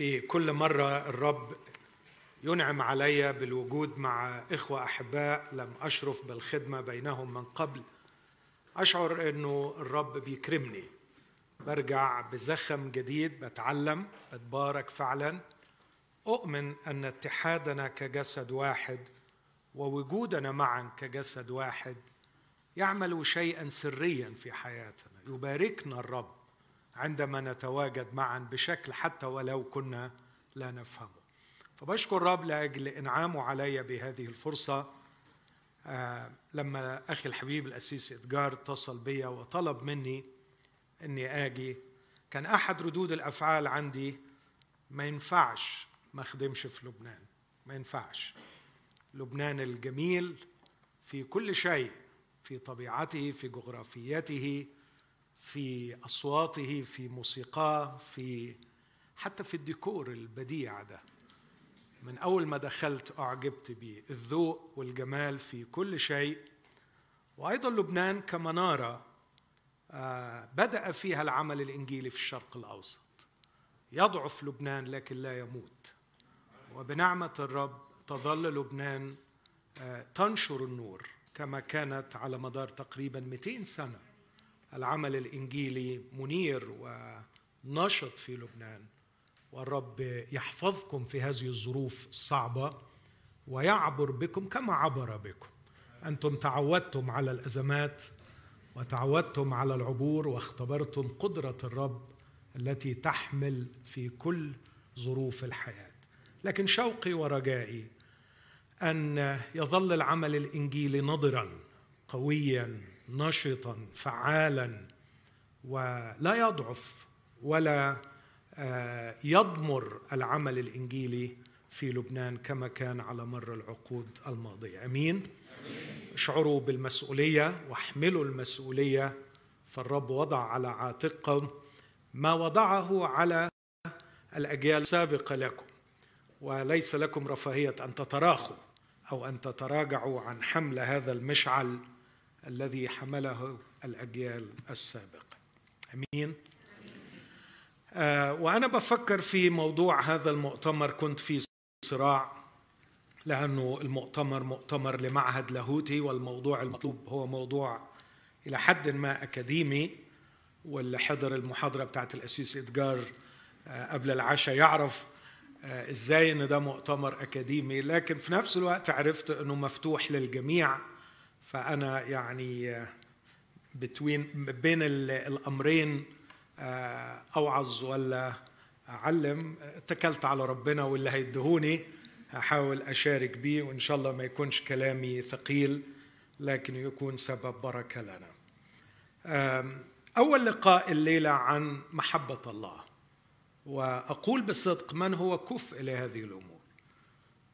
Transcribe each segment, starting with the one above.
في كل مرة الرب ينعم علي بالوجود مع إخوة أحباء لم أشرف بالخدمة بينهم من قبل. أشعر أنه الرب بيكرمني. برجع بزخم جديد بتعلم بتبارك فعلا. أؤمن أن اتحادنا كجسد واحد ووجودنا معا كجسد واحد يعمل شيئا سريا في حياتنا يباركنا الرب. عندما نتواجد معا بشكل حتى ولو كنا لا نفهمه. فبشكر الرب لأجل إنعامه علي بهذه الفرصة. آه لما أخي الحبيب الأسيس إدجار اتصل بي وطلب مني إني آجي. كان أحد ردود الأفعال عندي ما ينفعش ما أخدمش في لبنان ما ينفعش. لبنان الجميل في كل شيء في طبيعته في جغرافيته في أصواته في موسيقاه في حتى في الديكور البديع ده. من أول ما دخلت أعجبت به الذوق والجمال في كل شيء. وأيضا لبنان كمنارة آه، بدأ فيها العمل الإنجيلي في الشرق الأوسط. يضعف لبنان لكن لا يموت. وبنعمة الرب تظل لبنان آه، تنشر النور كما كانت على مدار تقريبا 200 سنة. العمل الإنجيلي منير ونشط في لبنان. والرب يحفظكم في هذه الظروف الصعبة ويعبر بكم كما عبر بكم. أنتم تعودتم على الأزمات وتعودتم على العبور واختبرتم قدرة الرب التي تحمل في كل ظروف الحياة. لكن شوقي ورجائي أن يظل العمل الإنجيلي نضرا قويا نشطا فعالا ولا يضعف ولا آه، يضمر العمل الإنجيلي في لبنان كما كان على مر العقود الماضية. آمين؟ اشعروا بالمسؤولية واحملوا المسؤولية فالرب وضع على عاتقكم ما وضعه على الأجيال السابقة لكم. وليس لكم رفاهية أن تتراخوا أو أن تتراجعوا عن حمل هذا المشعل. الذي حمله الأجيال السابقه آمين. آه وأنا بفكر في موضوع هذا المؤتمر. كنت في صراع لأنه المؤتمر مؤتمر لمعهد لاهوتي والموضوع المطلوب هو موضوع إلى حد ما أكاديمي واللي حضر المحاضرة بتاعت الأسيس إدجار آه قبل العشاء يعرف آه إزاي إن ده مؤتمر أكاديمي. لكن في نفس الوقت عرفت إنه مفتوح للجميع فأنا يعني بتوين بين الأمرين أوعظ ولا أعلم. اتكلت على ربنا واللي هيدهوني. هحاول أشارك بيه وإن شاء الله ما يكونش كلامي ثقيل لكن يكون سبب بركة لنا. أول لقاء الليلة عن محبة الله. وأقول بصدق من هو كفء لهذه الأمور.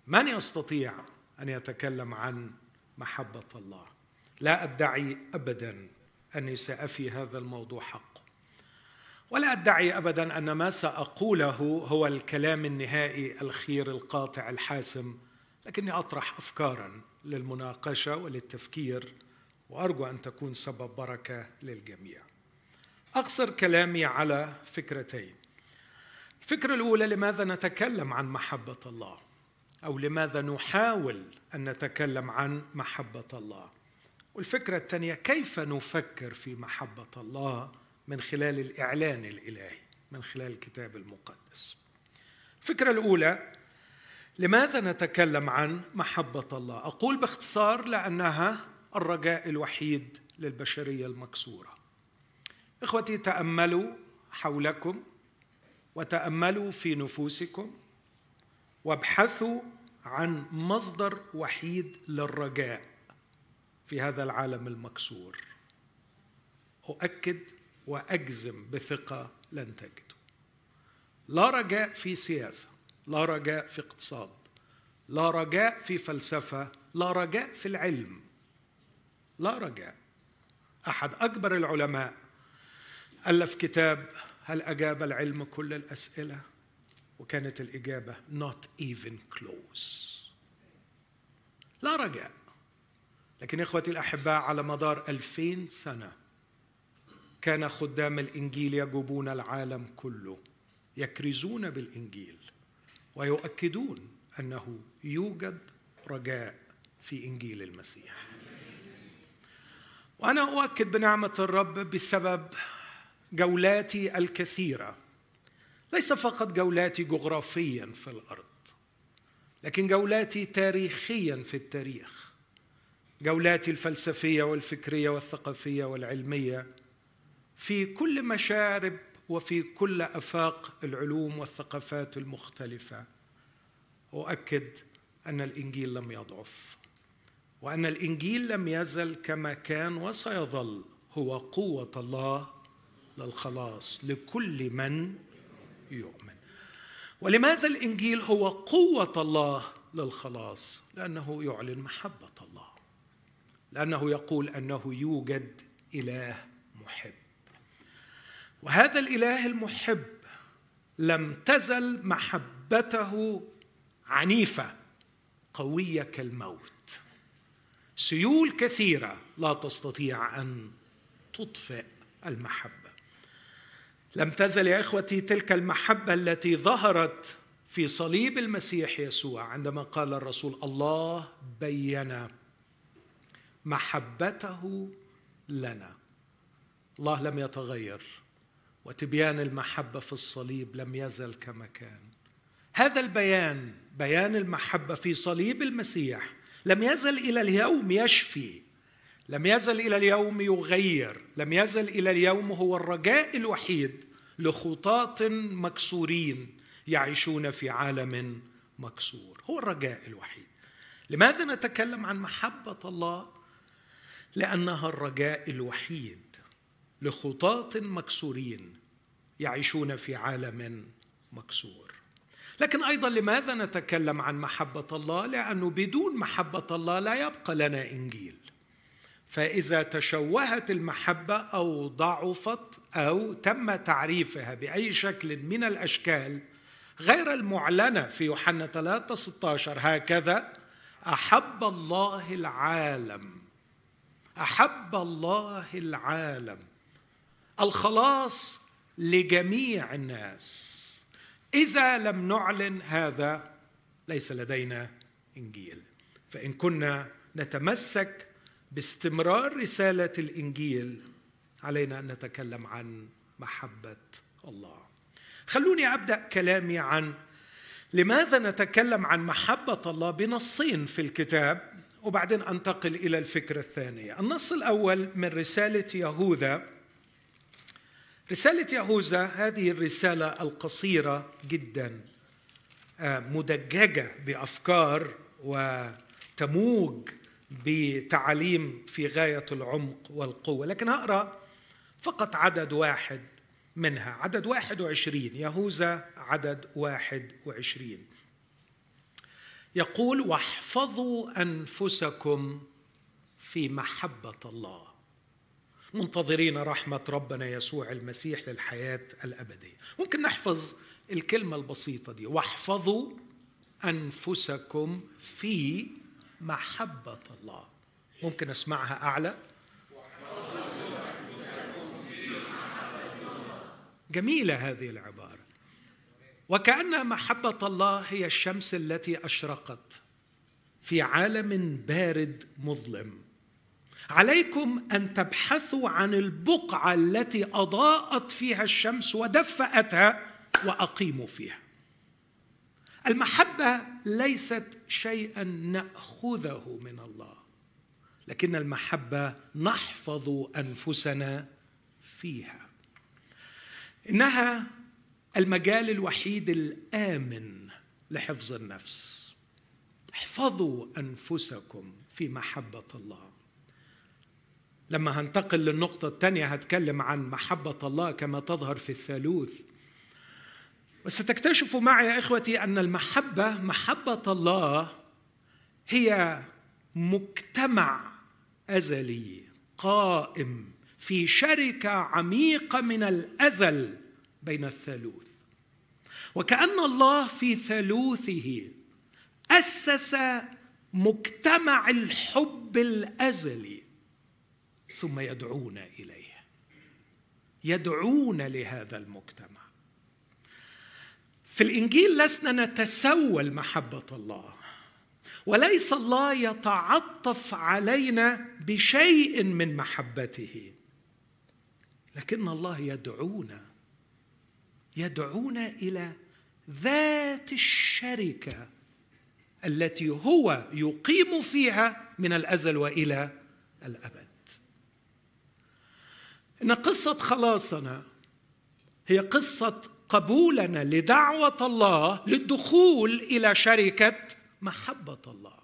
من يستطيع أن يتكلم عن محبة الله. لا أدعي ابدا أني سأفي هذا الموضوع حقه ولا أدعي ابدا أن ما سأقوله هو الكلام النهائي الخير القاطع الحاسم لكني أطرح افكارا للمناقشة وللتفكير وأرجو أن تكون سبب بركة للجميع. أقصر كلامي على فكرتين. الفكرة الأولى لماذا نتكلم عن محبة الله؟ أو لماذا نحاول أن نتكلم عن محبة الله؟ والفكرة الثانية كيف نفكر في محبة الله من خلال الإعلان الإلهي من خلال الكتاب المقدس؟ الفكرة الأولى لماذا نتكلم عن محبة الله؟ أقول باختصار لأنها الرجاء الوحيد للبشرية المكسورة. إخوتي تأملوا حولكم وتأملوا في نفوسكم وابحثوا عن مصدر وحيد للرجاء في هذا العالم المكسور. أؤكد وأجزم بثقة لن تجدوا لا رجاء في سياسة لا رجاء في اقتصاد لا رجاء في فلسفة لا رجاء في العلم. لا رجاء. أحد أكبر العلماء ألف كتاب هل أجاب العلم كل الأسئلة؟ وكانت الإجابة not even close. لا رجاء. لكن إخوتي الأحباء على مدار ألفين سنة كان خدام الإنجيل يجوبون العالم كله يكرزون بالإنجيل ويؤكدون أنه يوجد رجاء في إنجيل المسيح. وأنا أؤكد بنعمة الرب بسبب جولاتي الكثيرة ليس فقط جولاتي جغرافيا في الأرض لكن جولاتي تاريخيا في التاريخ. جولاتي الفلسفية والفكرية والثقافية والعلمية في كل مشارب وفي كل أفاق العلوم والثقافات المختلفة. أؤكد أن الإنجيل لم يضعف وأن الإنجيل لم يزل كما كان وسيظل هو قوة الله للخلاص لكل من يؤمن. ولماذا الإنجيل هو قوة الله للخلاص؟ لأنه يعلن محبة الله. لأنه يقول أنه يوجد إله محب. وهذا الإله المحب لم تزل محبته عنيفة قوية كالموت. سيول كثيرة لا تستطيع أن تطفئ المحبة. لم تزل يا إخوتي تلك المحبة التي ظهرت في صليب المسيح يسوع عندما قال الرسول الله بين محبته لنا. الله لم يتغير وتبيان المحبة في الصليب لم يزل كما كان. هذا البيان بيان المحبة في صليب المسيح لم يزل إلى اليوم يشفي لم يزل إلى اليوم يغير لم يزل إلى اليوم هو الرجاء الوحيد لخطاة مكسورين يعيشون في عالم مكسور. هو الرجاء الوحيد. لماذا نتكلم عن محبة الله؟ لأنها الرجاء الوحيد. لخطاة مكسورين يعيشون في عالم مكسور. لكن أيضا لماذا نتكلم عن محبة الله؟ لأنه بدون محبة الله لا يبقى لنا إنجيل. فإذا تشوهت المحبة أو ضعفت أو تم تعريفها بأي شكل من الأشكال غير المعلنة في يوحنا 3 16 هكذا أحب الله العالم. أحب الله العالم. الخلاص لجميع الناس. إذا لم نعلن هذا ليس لدينا إنجيل. فإن كنا نتمسك باستمرار رسالة الإنجيل علينا أن نتكلم عن محبة الله. خلوني أبدأ كلامي عن لماذا نتكلم عن محبة الله بنصين في الكتاب وبعدين أنتقل إلى الفكرة الثانية. النص الأول من رسالة يهوذا. رسالة يهوذا هذه الرسالة القصيرة جدا آه، مدججة بأفكار وتموج بتعاليم في غاية العمق والقوة لكن هقرأ فقط عدد واحد منها عدد واحد وعشرين يهوذا عدد واحد وعشرين. يقول واحفظوا أنفسكم في محبة الله. منتظرين رحمة ربنا يسوع المسيح للحياة الأبدية. ممكن نحفظ الكلمة البسيطة دي واحفظوا أنفسكم في محبة الله. ممكن أسمعها أعلى. جميلة هذه العبارة. وكأن محبة الله هي الشمس التي أشرقت في عالم بارد مظلم. عليكم أن تبحثوا عن البقعة التي أضاءت فيها الشمس ودفأتها وأقيموا فيها. المحبة ليست شيئا نأخذه من الله لكن المحبة نحفظ أنفسنا فيها. إنها المجال الوحيد الآمن لحفظ النفس. احفظوا أنفسكم في محبة الله. لما هنتقل للنقطة الثانية هتكلم عن محبة الله كما تظهر في الثالوث. وستكتشفوا معي يا إخوتي أن المحبة محبة الله هي مجتمع أزلي قائم في شركة عميقة من الأزل بين الثالوث. وكأن الله في ثالوثه أسس مجتمع الحب الأزلي ثم يدعون إليه. يدعون لهذا المجتمع. في الإنجيل لسنا نتسول محبة الله وليس الله يتعطف علينا بشيء من محبته. لكن الله يدعونا يدعونا إلى ذات الشركة التي هو يقيم فيها من الأزل وإلى الأبد. إن قصة خلاصنا هي قصة قبولنا لدعوة الله للدخول إلى شركة محبة الله.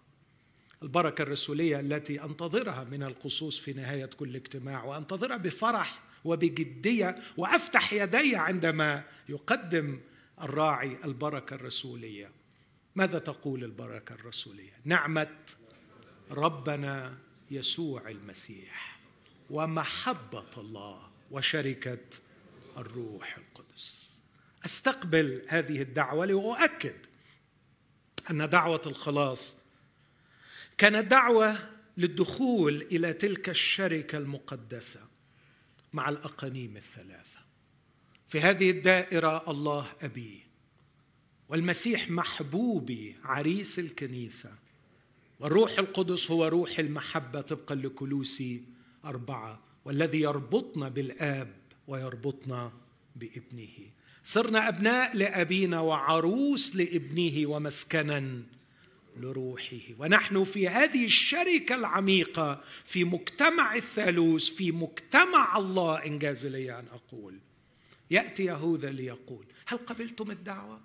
البركة الرسولية التي أنتظرها من القصوص في نهاية كل اجتماع وأنتظرها بفرح وبجدية وأفتح يدي عندما يقدم الراعي البركة الرسولية. ماذا تقول البركة الرسولية؟ نعمة ربنا يسوع المسيح ومحبة الله وشركة الروح القدس. أستقبل هذه الدعوة لأؤكد أن دعوة الخلاص كانت دعوة للدخول إلى تلك الشركة المقدسة مع الأقانيم الثلاثة. في هذه الدائرة الله أبي والمسيح محبوبي عريس الكنيسة والروح القدس هو روح المحبة طبقا لكلوسي أربعة والذي يربطنا بالآب ويربطنا بابنه. صرنا أبناء لأبينا وعروس لابنه ومسكنا لروحه. ونحن في هذه الشركة العميقة في مجتمع الثالوث في مجتمع الله انجاز لي أن أقول. يأتي يهوذا ليقول هل قبلتم الدعوة؟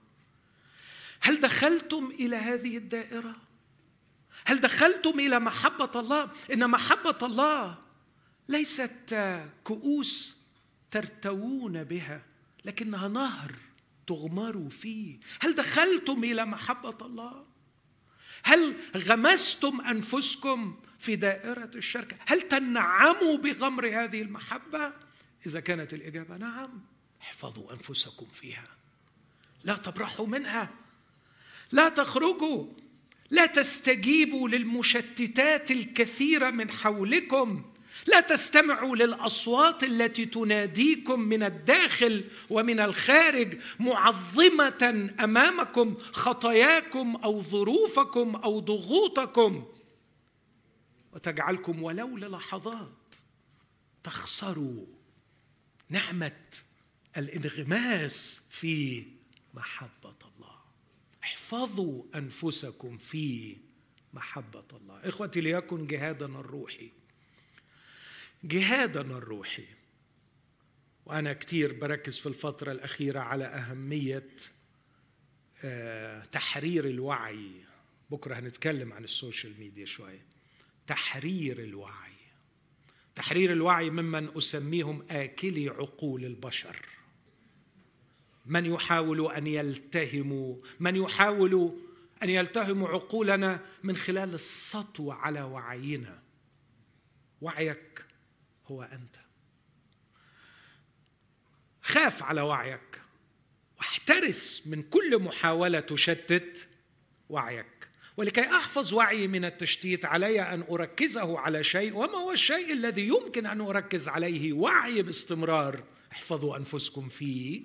هل دخلتم إلى هذه الدائرة؟ هل دخلتم إلى محبة الله؟ إن محبة الله ليست كؤوس ترتوون بها. لكنها نهر تغمروا فيه. هل دخلتم إلى محبة الله؟ هل غمستم أنفسكم في دائرة الشركة؟ هل تنعموا بغمر هذه المحبة؟ إذا كانت الإجابة نعم احفظوا أنفسكم فيها. لا تبرحوا منها. لا تخرجوا. لا تستجيبوا للمشتتات الكثيرة من حولكم. لا تستمعوا للأصوات التي تناديكم من الداخل ومن الخارج معظمة أمامكم خطاياكم أو ظروفكم أو ضغوطكم. وتجعلكم ولو للحظات تخسروا نعمة الانغماس في محبة الله. احفظوا أنفسكم في محبة الله. إخوتي ليكن جهادنا الروحي. جهادنا الروحي. وأنا كثير بركز في الفترة الأخيرة على أهمية آه، تحرير الوعي. بكرة هنتكلم عن ال social media شوية. تحرير الوعي. تحرير الوعي ممن أسميهم آكلي عقول البشر. من يحاول أن يلتهموا من يحاول أن يلتهموا عقولنا من خلال السطو على وعينا. وعيك هو أنت. خاف على وعيك. واحترس من كل محاولة تشتت وعيك. ولكي أحفظ وعي من التشتيت علي أن أركزه على شيء وما هو الشيء الذي يمكن أن أركز عليه؟ وعي باستمرار. احفظوا أنفسكم فيه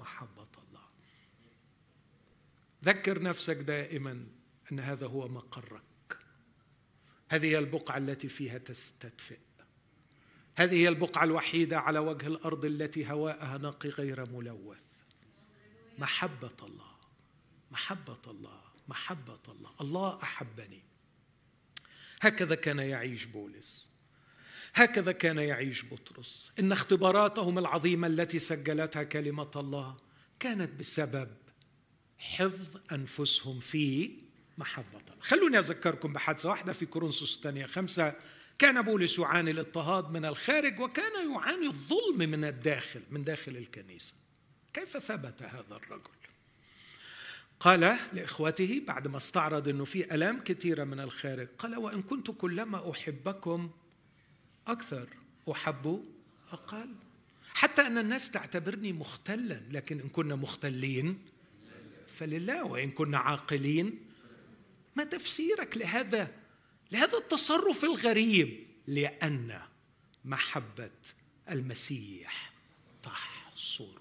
محبة الله. ذكر نفسك دائما أن هذا هو مقرك. هذه هي البقعة التي فيها تستدفئ. هذه هي البقعة الوحيدة على وجه الأرض التي هواءها نقي غير ملوث. محبة الله محبة الله محبة الله. الله أحبني. هكذا كان يعيش بولس. هكذا كان يعيش بطرس. إن اختباراتهم العظيمة التي سجلتها كلمة الله كانت بسبب حفظ أنفسهم في محبة الله. خلوني أذكركم بحادثة واحدة في كورنثوس الثانية خمسة كان بولس يعاني الاضطهاد من الخارج وكان يعاني الظلم من الداخل من داخل الكنيسة. كيف ثبت هذا الرجل؟ قال لإخوته بعد ما استعرض إنه في آلام كثيرة من الخارج قال وإن كنت كلما أحبكم أكثر أحب أقل. حتى أن الناس تعتبرني مختلا لكن إن كنا مختلين فلله وإن كنا عاقلين ما تفسيرك لهذا؟ لهذا التصرف الغريب لأن محبة المسيح تحصرنا.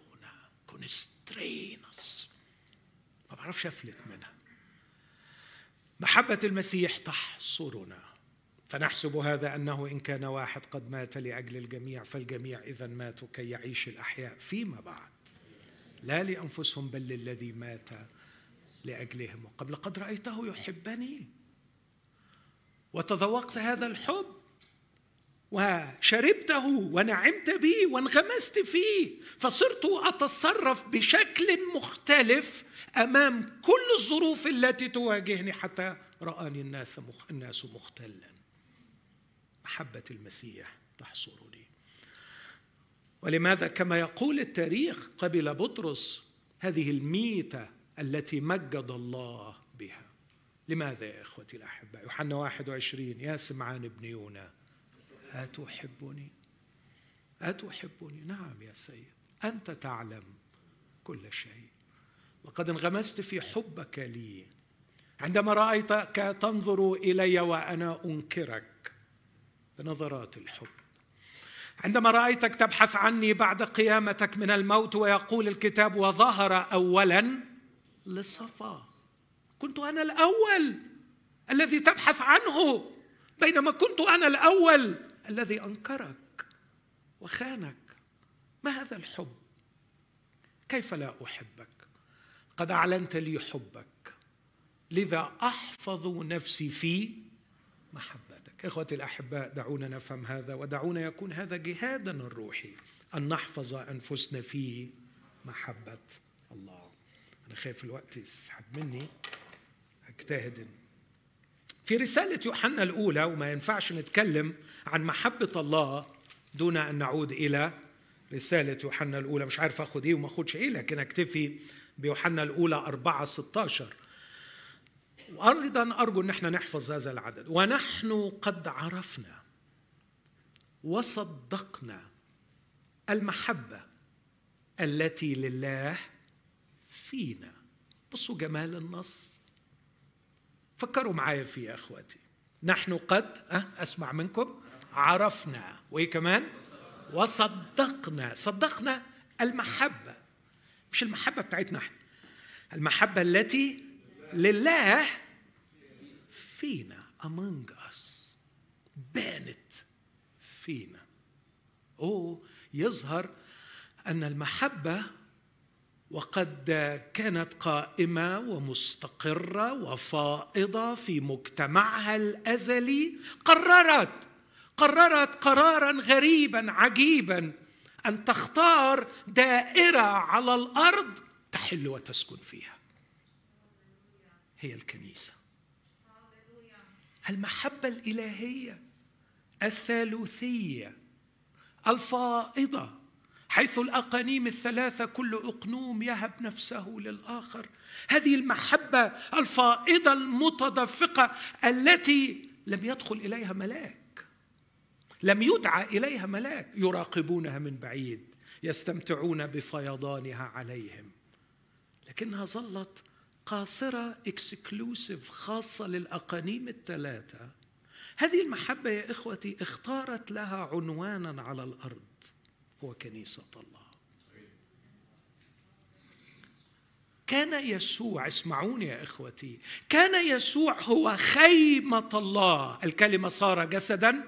constrains. ما بعرفش أفلت منها. محبة المسيح تحصرنا. فنحسب هذا أنه إن كان واحد قد مات لأجل الجميع فالجميع إذا ماتوا كي يعيش الأحياء فيما بعد. لا لأنفسهم بل للذي مات لأجلهم. وقبل قد رأيته يحبني. وتذوقت هذا الحب وشربته ونعمت به وانغمست فيه فصرت أتصرف بشكل مختلف أمام كل الظروف التي تواجهني حتى رآني الناس الناس مختلا. محبة المسيح تحصرني. ولماذا كما يقول التاريخ قبل بطرس هذه الميتة التي مجد الله بها؟ لماذا يا إخوتي الأحباء يوحنا 21 يا سمعان ابن يونا. أتحبني أتحبني نعم يا سيد أنت تعلم كل شيء. لقد انغمست في حبك لي. عندما رأيتك تنظر إلي وأنا أنكرك بنظرات الحب. عندما رأيتك تبحث عني بعد قيامتك من الموت ويقول الكتاب وظهر اولا للصفا كنت أنا الأول الذي تبحث عنه بينما كنت أنا الأول الذي أنكرك وخانك. ما هذا الحب؟ كيف لا أحبك؟ قد أعلنت لي حبك لذا أحفظ نفسي في محبه إخوتي الأحباء دعونا نفهم هذا ودعونا يكون هذا جهادنا الروحي أن نحفظ أنفسنا في محبة الله. أنا خايف الوقت يسحب مني. اجتهد في رسالة يوحنا الأولى وما ينفعش نتكلم عن محبة الله دون أن نعود إلى رسالة يوحنا الأولى. مش عارف آخد إيه وما آخدش إيه لكن أكتفي بيوحنا الأولى 4 16 وأيضا أرجو إن إحنا نحفظ هذا العدد. ونحن قد عرفنا وصدقنا المحبة التي لله فينا. بصوا جمال النص. فكروا معايا فيه يا اخواتي. نحن قد اسمع منكم عرفنا. وإيه كمان؟ وصدقنا. صدقنا المحبة. مش المحبة بتاعتنا إحنا. المحبة التي لله فينا among us. بانت فينا. أو يظهر أن المحبة وقد كانت قائمة ومستقرة وفائضة في مجتمعها الأزلي قررت قررت قرارا غريبا عجيبا أن تختار دائرة على الأرض تحل وتسكن فيها. هي الكنيسة. المحبة الإلهية الثالوثية الفائضة. حيث الأقانيم الثلاثة كل أقنوم يهب نفسه للآخر. هذه المحبة الفائضه المتدفقة التي لم يدخل إليها ملاك. لم يدعى إليها ملاك. يراقبونها من بعيد يستمتعون بفيضانها عليهم. لكنها ظلت قاصرة اكسكلوسيف خاصة للأقانيم الثلاثة. هذه المحبة يا إخوتي اختارت لها عنوانا على الأرض. هو كنيسة الله. كان يسوع اسمعوني يا إخوتي كان يسوع هو خيمة الله. الكلمة صار جسدا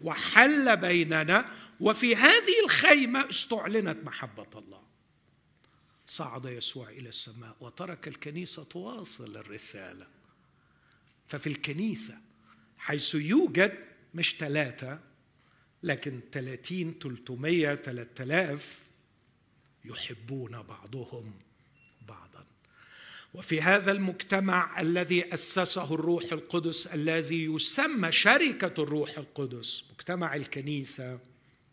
وحل بيننا وفي هذه الخيمة استعلنت محبة الله. صعد يسوع إلى السماء وترك الكنيسة تواصل الرسالة. ففي الكنيسة حيث يوجد مش ثلاثة لكن ثلاثين ثلاثمية ثلاثة آلاف يحبون بعضهم بعضا. وفي هذا المجتمع الذي أسسه الروح القدس الذي يسمى شركة الروح القدس مجتمع الكنيسة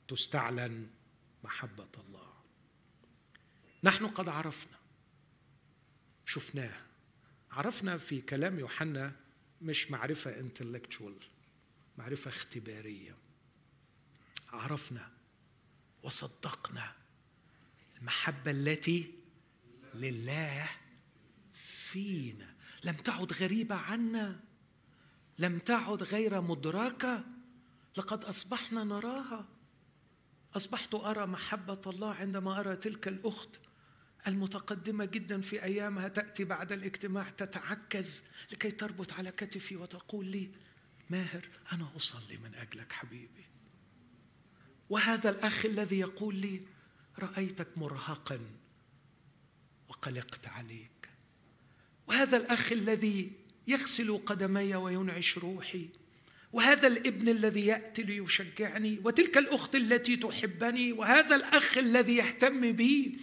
تستعلن محبة الله. نحن قد عرفنا شفناه. عرفنا في كلام يوحنا مش معرفة انتلكتشوال معرفة اختبارية. عرفنا وصدقنا المحبة التي لله فينا. لم تعد غريبة عنا لم تعد غير مدركة. لقد أصبحنا نراها. أصبحت أرى محبة الله عندما أرى تلك الأخت المتقدمة جدا في أيامها تأتي بعد الاجتماع تتعكز لكي تربط على كتفي وتقول لي ماهر أنا أصلي من أجلك حبيبي. وهذا الأخ الذي يقول لي رأيتك مرهقا وقلقت عليك. وهذا الأخ الذي يغسل قدمي وينعش روحي. وهذا الابن الذي يأتي ليشجعني. وتلك الأخت التي تحبني. وهذا الأخ الذي يهتم بي.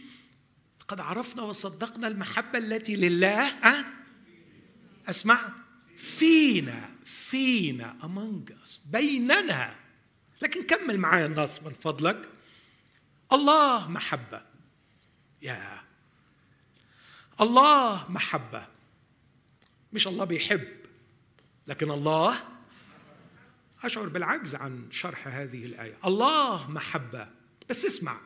قد عرفنا وصدقنا المحبة التي لله أه؟ أسمع. فينا فينا among us بيننا. لكن كمل معايا النص من فضلك. الله محبة. يا الله محبة. مش الله بيحب لكن الله أشعر بالعجز عن شرح هذه الآية. الله محبة. بس اسمع.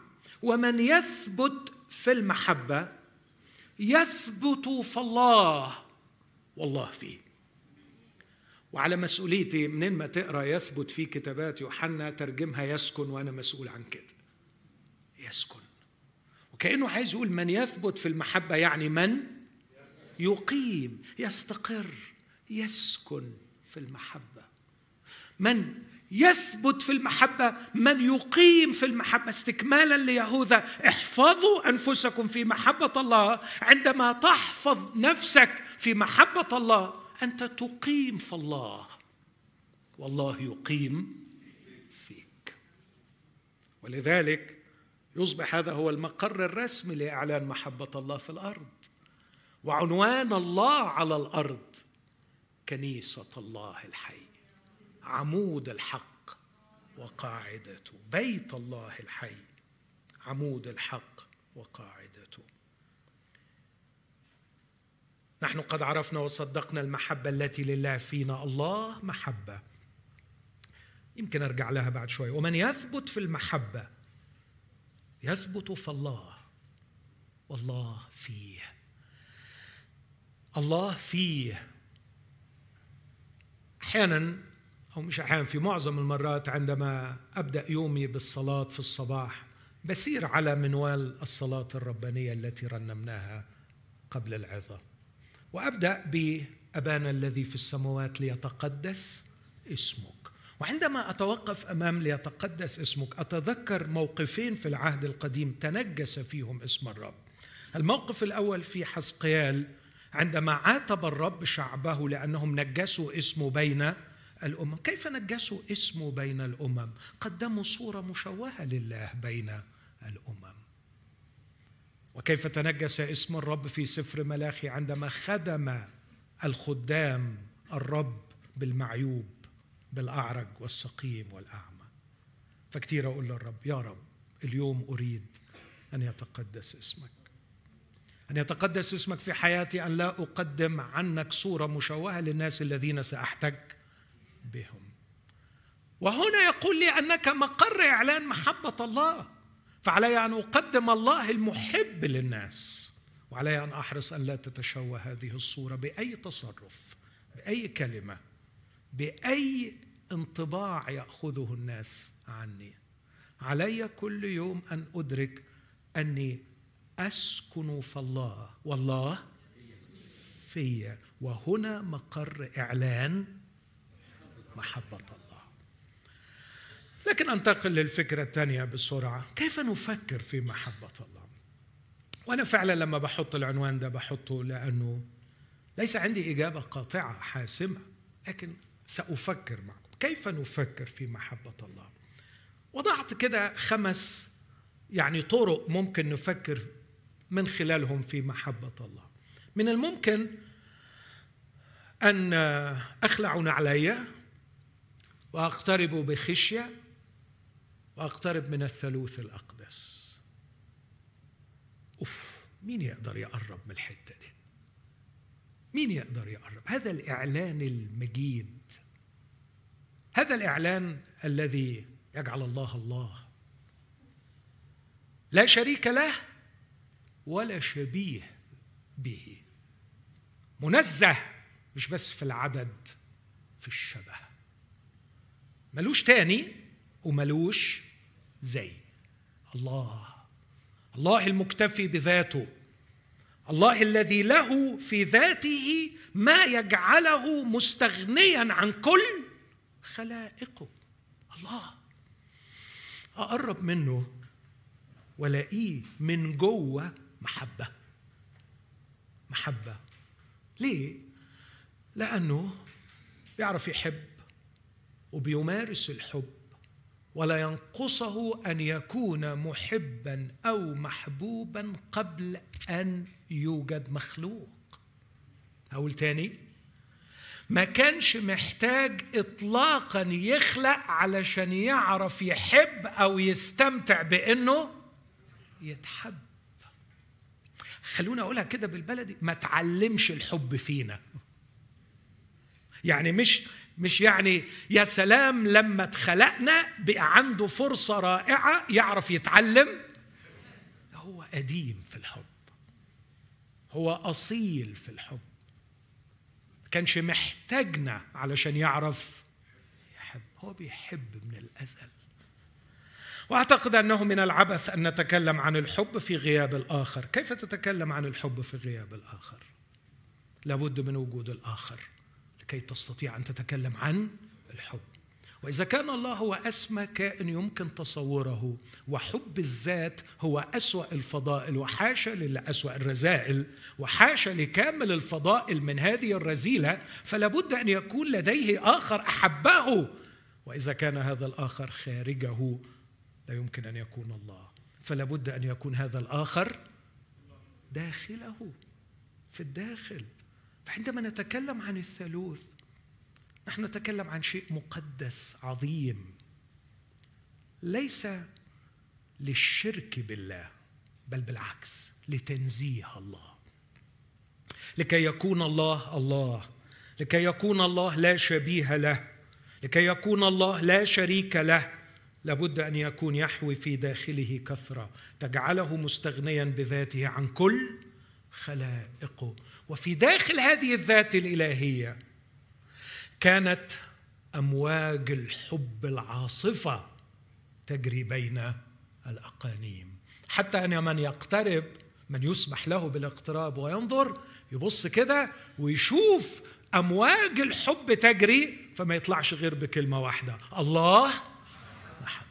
ومن يثبت في المحبة يثبت في الله والله فيه. وعلى مسؤوليتي منين ما تقرأ يثبت في كتابات يوحنا ترجمها يسكن وأنا مسؤول عن كده. يسكن. وكأنه عايز يقول من يثبت في المحبة يعني من؟ يقيم يستقر يسكن في المحبة. من يثبت في المحبة؟ من يقيم في المحبة؟ استكمالا ليهوذا احفظوا أنفسكم في محبة الله عندما تحفظ نفسك في محبة الله. أنت تقيم في الله. والله يقيم فيك. ولذلك يصبح هذا هو المقر الرسمي لإعلان محبة الله في الأرض. وعنوان الله على الأرض كنيسة الله الحي. عمود الحق وقاعدته بيت الله الحي. عمود الحق وقاعدته نحن قد عرفنا وصدقنا المحبة التي لله فينا. الله محبة. يمكن أرجع لها بعد شوية ومن يثبت في المحبة يثبت في الله والله فيه. الله فيه. أحيانا أو مش أحيانا في معظم المرات عندما أبدأ يومي بالصلاة في الصباح بسير على منوال الصلاة الربانية التي رنمناها قبل العظة وأبدأ بأبانا الذي في السماوات ليتقدس اسمك. وعندما أتوقف أمام ليتقدس اسمك أتذكر موقفين في العهد القديم تنجس فيهم اسم الرب. الموقف الأول في حسقيال عندما عاتب الرب شعبه لأنهم نجسوا اسمه بين الأمم. كيف نجسوا اسمه بين الأمم؟ قدموا صورة مشوهة لله بين الأمم. وكيف تنجس اسم الرب في سفر ملاخي عندما خدم الخدام الرب بالمعيوب بالأعرج والسقيم والأعمى. فكتير أقول للرب يا رب اليوم أريد أن يتقدس اسمك. أن يتقدس اسمك في حياتي أن لا أقدم عنك صورة مشوهة للناس الذين سأحتج بهم. وهنا يقول لي أنك مقر إعلان محبة الله. فعلي أن أقدم الله المحب للناس وعلي أن أحرص أن لا تتشوه هذه الصورة بأي تصرف بأي كلمة بأي انطباع يأخذه الناس عني. علي كل يوم أن أدرك أني أسكن في الله والله في. وهنا مقر إعلان محبة الله. لكن أنتقل للفكرة الثانية بسرعة. كيف نفكر في محبة الله؟ وأنا فعلا لما بحط العنوان ده بحطه لأنه ليس عندي إجابة قاطعة حاسمة لكن سأفكر معكم كيف نفكر في محبة الله؟ وضعت كده خمس يعني طرق ممكن نفكر من خلالهم في محبة الله. من الممكن أن أخلع نعلي وأقترب بخشية واقترب من الثالوث الأقدس. أوف مين يقدر يقرب من الحتة دي؟ مين يقدر يقرب؟ هذا الإعلان المجيد. هذا الإعلان الذي يجعل الله الله. لا شريك له ولا شبيه به. منزه مش بس في العدد في الشبه. ملوش تاني وملوش زي الله. الله المكتفي بذاته. الله الذي له في ذاته ما يجعله مستغنيا عن كل خلائقه. الله. أقرب منه والاقيه من جوه محبة. محبة. ليه؟ لأنه بيعرف يحب وبيمارس الحب. ولا ينقصه أن يكون محبا أو محبوبا قبل أن يوجد مخلوق. أقول تاني. ما كانش محتاج اطلاقا يخلق علشان يعرف يحب أو يستمتع بإنه يتحب. خلونا أقولها كده بالبلدي ما تعلمش الحب فينا. يعني مش مش يعني يا سلام لما اتخلقنا بقى عنده فرصة رائعة يعرف يتعلم. هو قديم في الحب. هو أصيل في الحب. كانش محتاجنا علشان يعرف يحب. هو بيحب من الأزل. وأعتقد أنه من العبث أن نتكلم عن الحب في غياب الآخر. كيف تتكلم عن الحب في غياب الآخر؟ لابد من وجود الآخر. لكي تستطيع أن تتكلم عن الحب. وإذا كان الله هو أسمى كائن يمكن تصوره وحب الذات هو أسوأ الفضائل وحاشا لاسوا الرذائل وحاشا لكامل الفضائل من هذه الرذيلة فلا بد أن يكون لديه آخر احبه وإذا كان هذا الآخر خارجه لا يمكن أن يكون الله. فلا بد أن يكون هذا الآخر داخله في الداخل. فعندما نتكلم عن الثالوث نحن نتكلم عن شيء مقدس عظيم. ليس للشرك بالله بل بالعكس لتنزيه الله. لكي يكون الله الله. لكي يكون الله لا شبيه له. لكي يكون الله لا شريك له. لابد أن يكون يحوي في داخله كثرة. تجعله مستغنيا بذاته عن كل خلائقه. وفي داخل هذه الذات الإلهية كانت أمواج الحب العاصفة تجري بين الأقانيم. حتى أن من يقترب من يسمح له بالاقتراب وينظر يبص كده ويشوف أمواج الحب تجري فما يطلعش غير بكلمة واحدة الله محب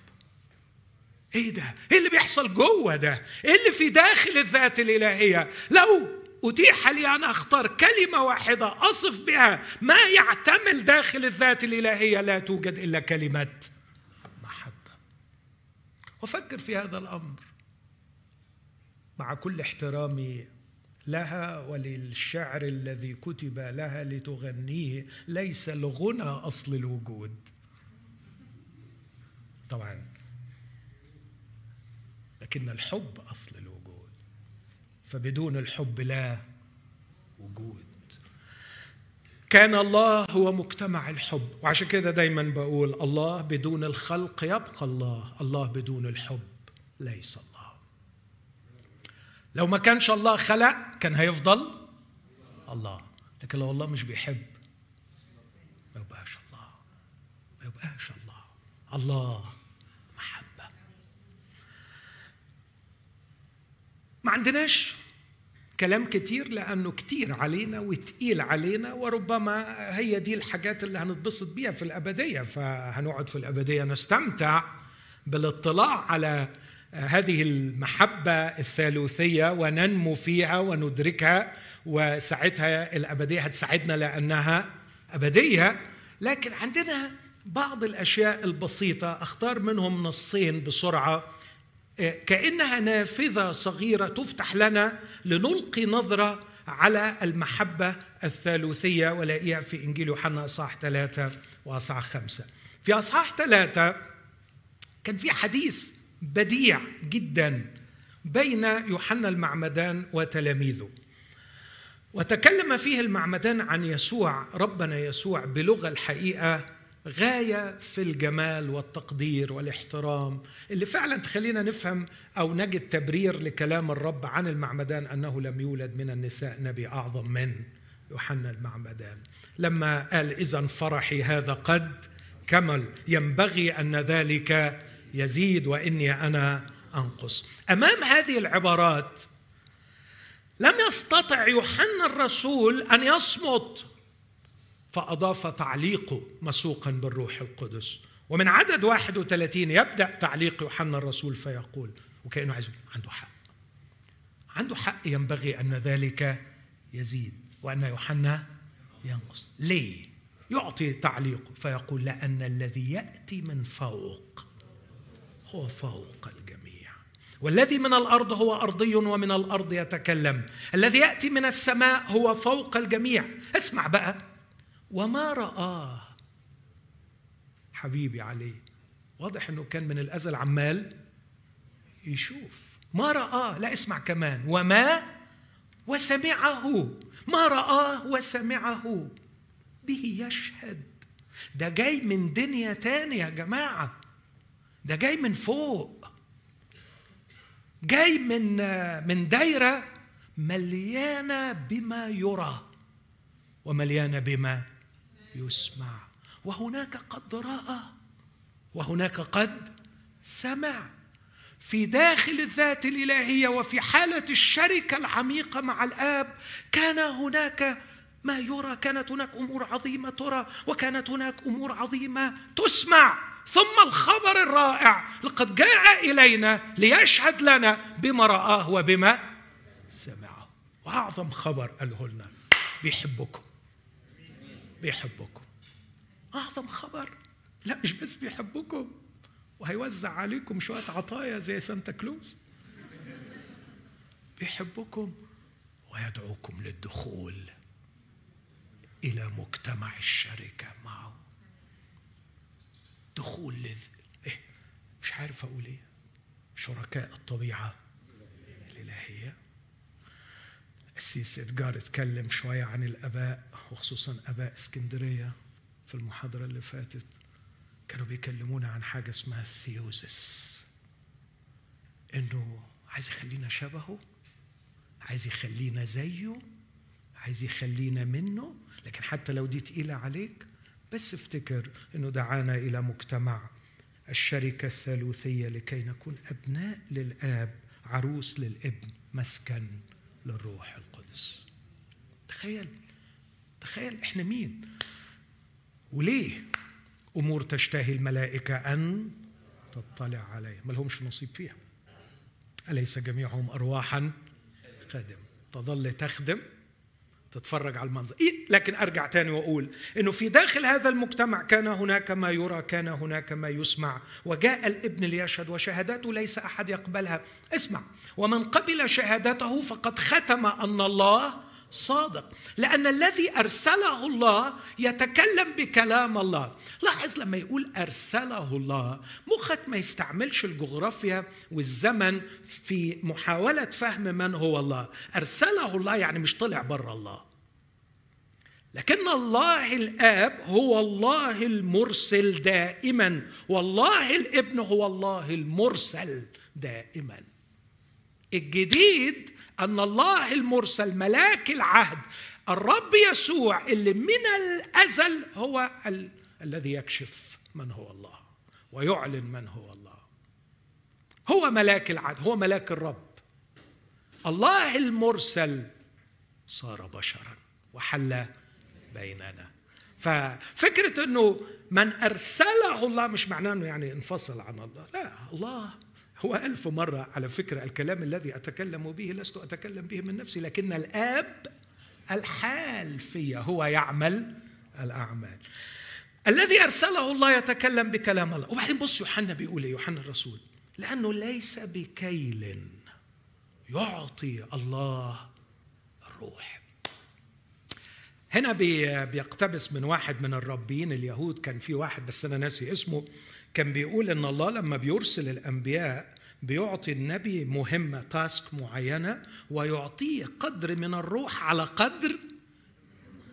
إيه ده؟ إيه اللي بيحصل جوه ده؟ إيه اللي في داخل الذات الإلهية؟ لو أتيح لي أن أختار كلمة واحدة أصف بها ما يعتمل داخل الذات الإلهية لا توجد إلا كلمة محبة. وفكر في هذا الأمر مع كل احترامي لها وللشعر الذي كتب لها لتغنيه. ليس الغنى أصل الوجود. طبعا. لكن الحب أصل الوجود. فبدون الحب لا وجود. كان الله هو مجتمع الحب وعشان كده دايما بقول الله بدون الخلق يبقى الله الله بدون الحب ليس الله. لو ما كانش الله خلق كان هيفضل الله لكن لو الله مش بيحب ما يبقاش الله ما يبقاش الله. الله ما عندناش كلام كتير لأنه كتير علينا وتقيل علينا وربما هي دي الحاجات اللي هنتبسط بيها في الأبدية. فهنقعد في الأبدية نستمتع بالاطلاع على هذه المحبة الثالوثية وننمو فيها وندركها وساعتها الأبدية هتساعدنا لأنها أبدية. لكن عندنا بعض الأشياء البسيطة أختار منهم نصين بسرعة. كأنها نافذة صغيرة تفتح لنا لنلقي نظرة على المحبة الثالوثية ولاقيها في إنجيل يوحنا أصحاح ثلاثة وأصحاح خمسة. في أصحاح ثلاثة كان في حديث بديع جدا بين يوحنا المعمدان وتلاميذه. وتكلم فيه المعمدان عن يسوع ربنا يسوع بلغة الحقيقة غاية في الجمال والتقدير والاحترام. اللي فعلا تخلينا نفهم أو نجد تبرير لكلام الرب عن المعمدان أنه لم يولد من النساء نبي أعظم من يوحنا المعمدان. لما قال اذا فرحي هذا قد كمل ينبغي أن ذلك يزيد وإني أنا أنقص. أمام هذه العبارات لم يستطع يوحنا الرسول أن يصمت فأضاف تعليقه مسوقا بالروح القدس. ومن عدد 31 يبدأ تعليق يوحنا الرسول فيقول وكأنه عايز عنده حق. عنده حق ينبغي أن ذلك يزيد وأن يوحنا ينقص. ليه؟ يعطي تعليقه فيقول لأن الذي يأتي من فوق هو فوق الجميع. والذي من الأرض هو أرضي ومن الأرض يتكلم. الذي يأتي من السماء هو فوق الجميع. اسمع بقى. وما رآه. حبيبي عليه واضح إنه كان من الازل عمال يشوف. ما رآه لا اسمع كمان. وما؟ وسمعه. ما رآه وسمعه. به يشهد. ده جاي من دنيا تانية يا جماعة. ده جاي من فوق. جاي من من دايرة مليانة بما يرى. ومليانة بما يسمع. وهناك قد رأى. وهناك قد سمع. في داخل الذات الإلهية وفي حالة الشركة العميقة مع الآب كان هناك ما يرى. كانت هناك أمور عظيمة ترى. وكانت هناك أمور عظيمة تسمع. ثم الخبر الرائع. لقد جاء إلينا ليشهد لنا بما رآه وبما سمعه. وأعظم خبر قاله لنا. بيحبكم. بيحبكم. أعظم خبر. لا مش بس بيحبكم. وهيوزع عليكم شوية عطايا زي سانتا كلوز. بيحبكم ويدعوكم للدخول إلى مجتمع الشركة معه. دخول لذ... إيه؟ مش عارف أقول إيه. شركاء الطبيعة الالهيه القسيس ادجار اتكلم شوية عن الأباء وخصوصا أباء إسكندرية في المحاضرة اللي فاتت كانوا بيكلمونا عن حاجة اسمها الثيوزس. إنه عايز يخلينا شبهه عايز يخلينا زيه عايز يخلينا منه لكن حتى لو دي تقيلة عليك بس افتكر إنه دعانا إلى مجتمع الشركة الثالوثية لكي نكون أبناء للآب عروس للابن مسكن للروح القدس تخيل تخيل إحنا مين؟ وليه أمور تشتهي الملائكة أن تطلع عليها؟ ما لهمش نصيب فيها. أليس جميعهم ارواحا؟ خادم. تظل تخدم تتفرج على المنظر. إيه؟ لكن أرجع تاني وأقول إنه في داخل هذا المجتمع كان هناك ما يرى كان هناك ما يسمع. وجاء الابن ليشهد وشهادته ليس أحد يقبلها. اسمع ومن قبل شهادته فقد ختم أن الله صادق. لأن الذي أرسله الله يتكلم بكلام الله. لاحظ لما يقول أرسله الله مخك ما يستعملش الجغرافيا والزمن في محاولة فهم من هو الله. أرسله الله يعني مش طلع بره الله. لكن الله الآب هو الله المرسل دائما. والله الابن هو الله المرسل دائما. الجديد أن الله المرسل ملاك العهد الرب يسوع اللي من الأزل هو ال... الذي يكشف من هو الله ويعلن من هو الله. هو ملاك العهد هو ملاك الرب. الله المرسل صار بشرا وحل بيننا. ففكرة إنه من أرسله الله مش معناه إنه يعني انفصل عن الله. لا الله هو ألف مرة على فكرة الكلام الذي أتكلم به لست أتكلم به من نفسي لكن الآب الحال في هو يعمل الأعمال. الذي أرسله الله يتكلم بكلام الله. وبعدين بص يوحنا بيقول إيه؟ يوحنا الرسول. لأنه ليس بكيل يعطي الله الروح. هنا بيقتبس من واحد من الربيين اليهود. كان في واحد بس أنا ناسي اسمه. كان بيقول إن الله لما بيرسل الأنبياء بيعطي النبي مهمة تاسك معينة ويعطيه قدر من الروح على قدر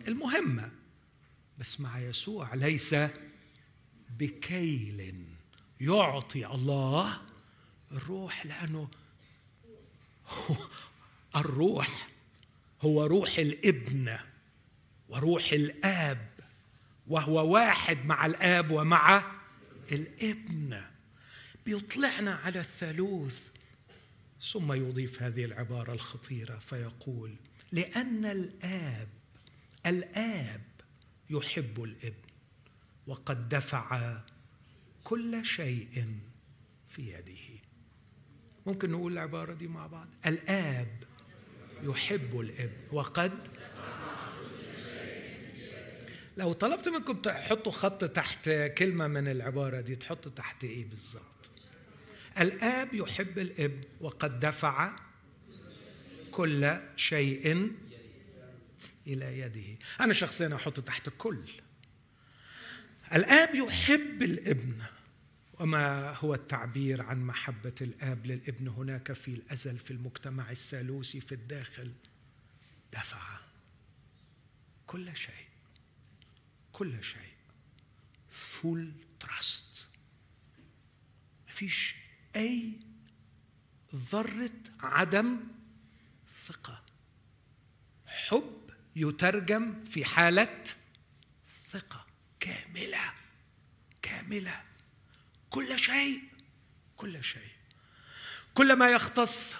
المهمة. بس مع يسوع ليس بكيل. يعطي الله الروح لأنه الروح هو روح الإبن وروح الآب وهو واحد مع الآب ومع الابن بيطلعنا على الثالوث. ثم يضيف هذه العبارة الخطيرة فيقول لأن الآب الآب يحب الابن وقد دفع كل شيء في يده. ممكن نقول العبارة دي مع بعض؟ الآب يحب الابن وقد لو طلبت منكم تحطوا خط تحت كلمة من العبارة دي تحطوا تحت إيه بالظبط الآب يحب الإبن وقد دفع كل شيء إلى يده. أنا شخصيا أحط تحت كل. الآب يحب الإبن. وما هو التعبير عن محبة الآب للإبن؟ هناك في الأزل في المجتمع الثالوثي في الداخل دفع كل شيء. كل شيء. full trust مفيش أي ذرة عدم ثقة. حب يترجم في حالة ثقة. كاملة. كاملة. كل شيء. كل شيء. كل ما يختص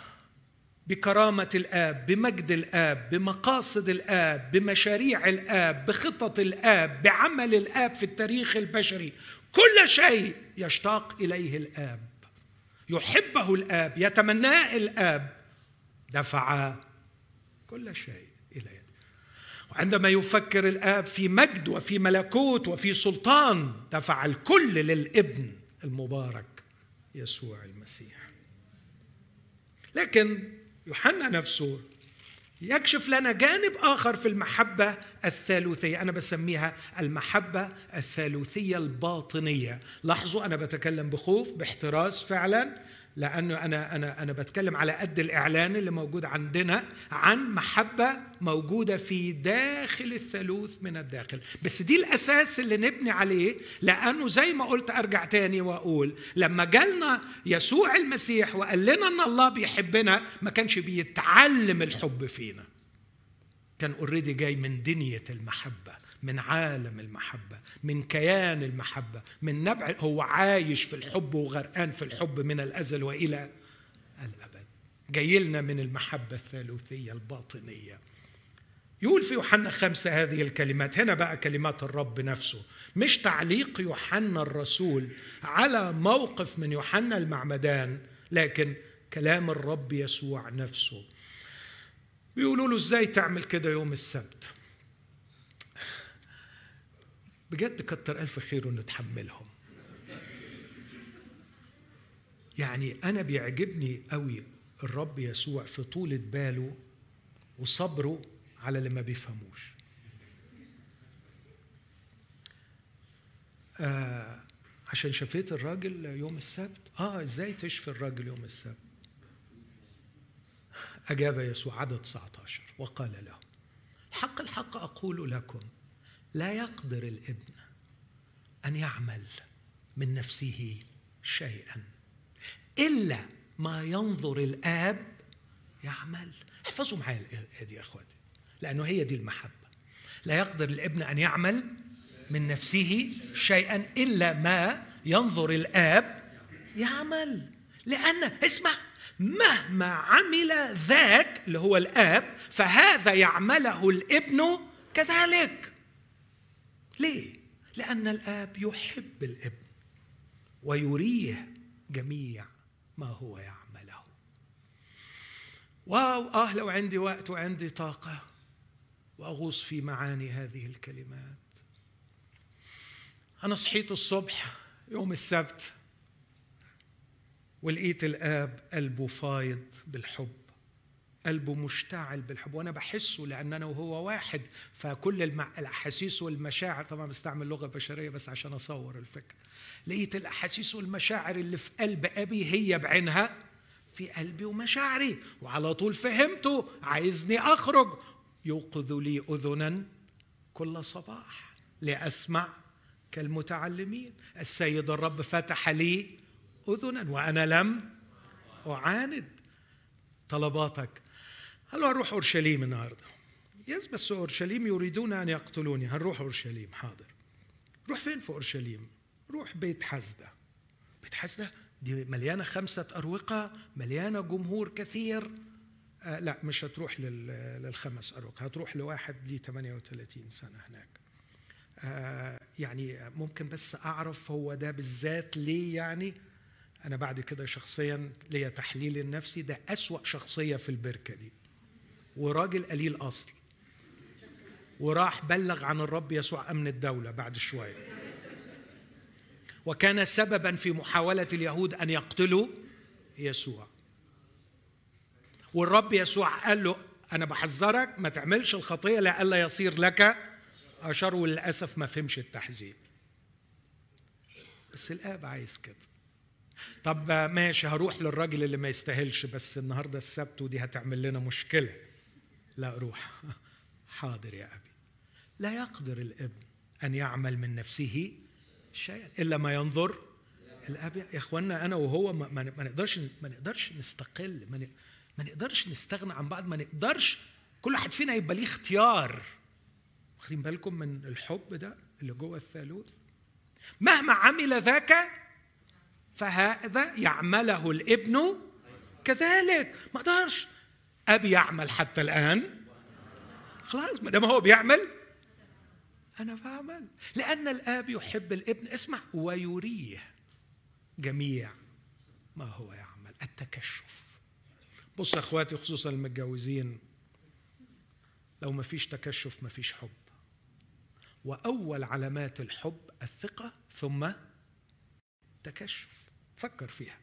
بكرامة الآب بمجد الآب بمقاصد الآب بمشاريع الآب بخطط الآب بعمل الآب في التاريخ البشري. كل شيء يشتاق إليه الآب. يحبه الآب يتمناه الآب. دفع كل شيء إلى يده. وعندما يفكر الآب في مجد وفي ملكوت وفي سلطان دفع الكل للابن المبارك يسوع المسيح. لكن يوحنا نفسه يكشف لنا جانب آخر في المحبة الثالوثية. أنا بسميها المحبة الثالوثية الباطنية. لاحظوا أنا بتكلم بخوف باحتراس فعلا. لأنه أنا أنا أنا بتكلم على قد الإعلان اللي موجود عندنا عن محبة موجودة في داخل الثالوث من الداخل. بس دي الأساس اللي نبني عليه لأنه زي ما قلت أرجع تاني وأقول لما جالنا يسوع المسيح وقال لنا إن الله بيحبنا ما كانش بيتعلم الحب فينا. كان اوريدي جاي من دنيا المحبة. من عالم المحبة من كيان المحبة من نبع هو عايش في الحب وغرقان في الحب من الأزل وإلى الأبد. جاي لنا من المحبة الثالوثية الباطنية. يقول في يوحنا خمسة هذه الكلمات. هنا بقى كلمات الرب نفسه. مش تعليق يوحنا الرسول على موقف من يوحنا المعمدان لكن كلام الرب يسوع نفسه. بيقولوا له إزاي تعمل كده يوم السبت؟ بجد كتر ألف خير ونتحملهم يعني أنا بيعجبني قوي الرب يسوع في طولة باله وصبره على اللي ما بيفهموش. آه عشان شفيت الراجل يوم السبت؟ آه إزاي تشفي الراجل يوم السبت؟ أجاب يسوع عدد 19 وقال له الحق الحق أقول لكم لا يقدر الابن أن يعمل من نفسه شيئا. إلا ما ينظر الآب يعمل. احفظوا معايا الايه دي يا إخواتي لأنه هي دي المحبة. لا يقدر الابن أن يعمل من نفسه شيئا إلا ما ينظر الآب يعمل. لأن اسمع مهما عمل ذاك اللي هو الآب فهذا يعمله الابن كذلك. ليه؟ لأن الآب يحب الإبن ويريه جميع ما هو يعمله. واو آه لو عندي وقت وعندي طاقة وأغوص في معاني هذه الكلمات. أنا صحيت الصبح يوم السبت ولقيت الآب قلبه فايض بالحب. قلبه مشتعل بالحب وأنا بحسه لأن أنا وهو واحد فكل الأحاسيس والمشاعر طبعا بستعمل لغة بشرية بس عشان أصور الفكرة. لقيت الأحاسيس والمشاعر اللي في قلب أبي هي بعينها في قلبي ومشاعري وعلى طول فهمته عايزني أخرج. يوقظ لي اذنا كل صباح لأسمع كالمتعلمين. السيد الرب فتح لي اذنا وأنا لم أعاند. طلباتك قال له هنروح أورشليم النهارده. يس بس أورشليم يريدون أن يقتلوني. هنروح أورشليم. حاضر. روح فين في أورشليم؟ روح بيت حزدة. بيت حزدة؟ دي مليانة خمسة أروقة مليانة جمهور كثير. آه لا مش هتروح للخمس أروقة. هتروح لواحد ليه 38 سنة هناك. آه يعني ممكن بس أعرف هو ده بالذات ليه يعني؟ أنا بعد كده شخصيا ليا تحليل النفسي. ده أسوأ شخصية في البركة دي. وراجل قليل أصل. وراح بلغ عن الرب يسوع أمن الدولة بعد شوية. وكان سببا في محاولة اليهود أن يقتلوا يسوع. والرب يسوع قال له أنا بحذرك ما تعملش الخطية لئلا يصير لك أشر. وللأسف ما فهمش التحذير. بس الآب عايز كده. طب ماشي هروح للراجل اللي ما يستاهلش بس النهارده السبت ودي هتعمل لنا مشكلة. لا روح. حاضر يا أبي. لا يقدر الابن أن يعمل من نفسه شيئا إلا ما ينظر الاب يا اخوانا أنا وهو ما, ما نقدرش ما نقدرش نستقل ما, ما نقدرش نستغنى عن بعض ما نقدرش كل واحد فينا يبقى ليه اختيار. واخدين بالكم من الحب ده اللي جوه الثالوث؟ مهما عمل ذاك فهذا يعمله الابن كذلك. ما أقدرش أبي يعمل حتى الآن؟ خلاص ما دام هو بيعمل أنا بعمل. لأن الآب يحب الابن. اسمع ويريه جميع ما هو يعمل التكشف. بص أخواتي خصوصا المتجوزين لو ما فيش تكشف ما فيش حب. وأول علامات الحب الثقة ثم تكشف. فكر فيها.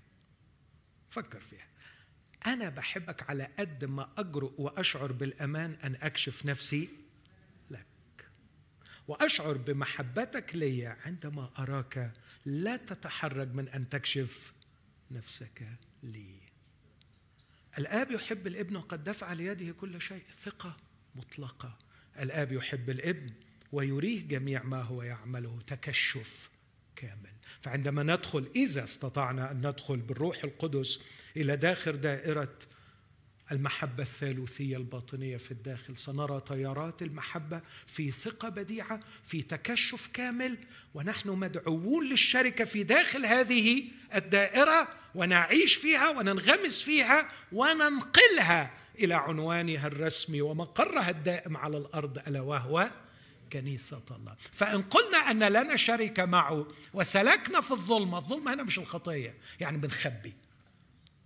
فكر فيها. أنا بحبك على قد ما أجرؤ وأشعر بالأمان أن أكشف نفسي لك. وأشعر بمحبتك لي عندما أراك لا تتحرج من أن تكشف نفسك لي. الآب يحب الابن وقد دفع ليده كل شيء. ثقة مطلقة. الآب يحب الابن ويريه جميع ما هو يعمله. تكشف. كامل. فعندما ندخل إذا استطعنا أن ندخل بالروح القدس إلى داخل دائرة المحبة الثالوثية الباطنية في الداخل سنرى تيارات المحبة في ثقة بديعة في تكشف كامل ونحن مدعوون للشركة في داخل هذه الدائرة ونعيش فيها وننغمس فيها وننقلها إلى عنوانها الرسمي ومقرها الدائم على الأرض ألا وهو كنيسة الله فإن قلنا أن لنا شركة معه وسلكنا في الظلمة الظلمة هنا مش الخطية. يعني بنخبي.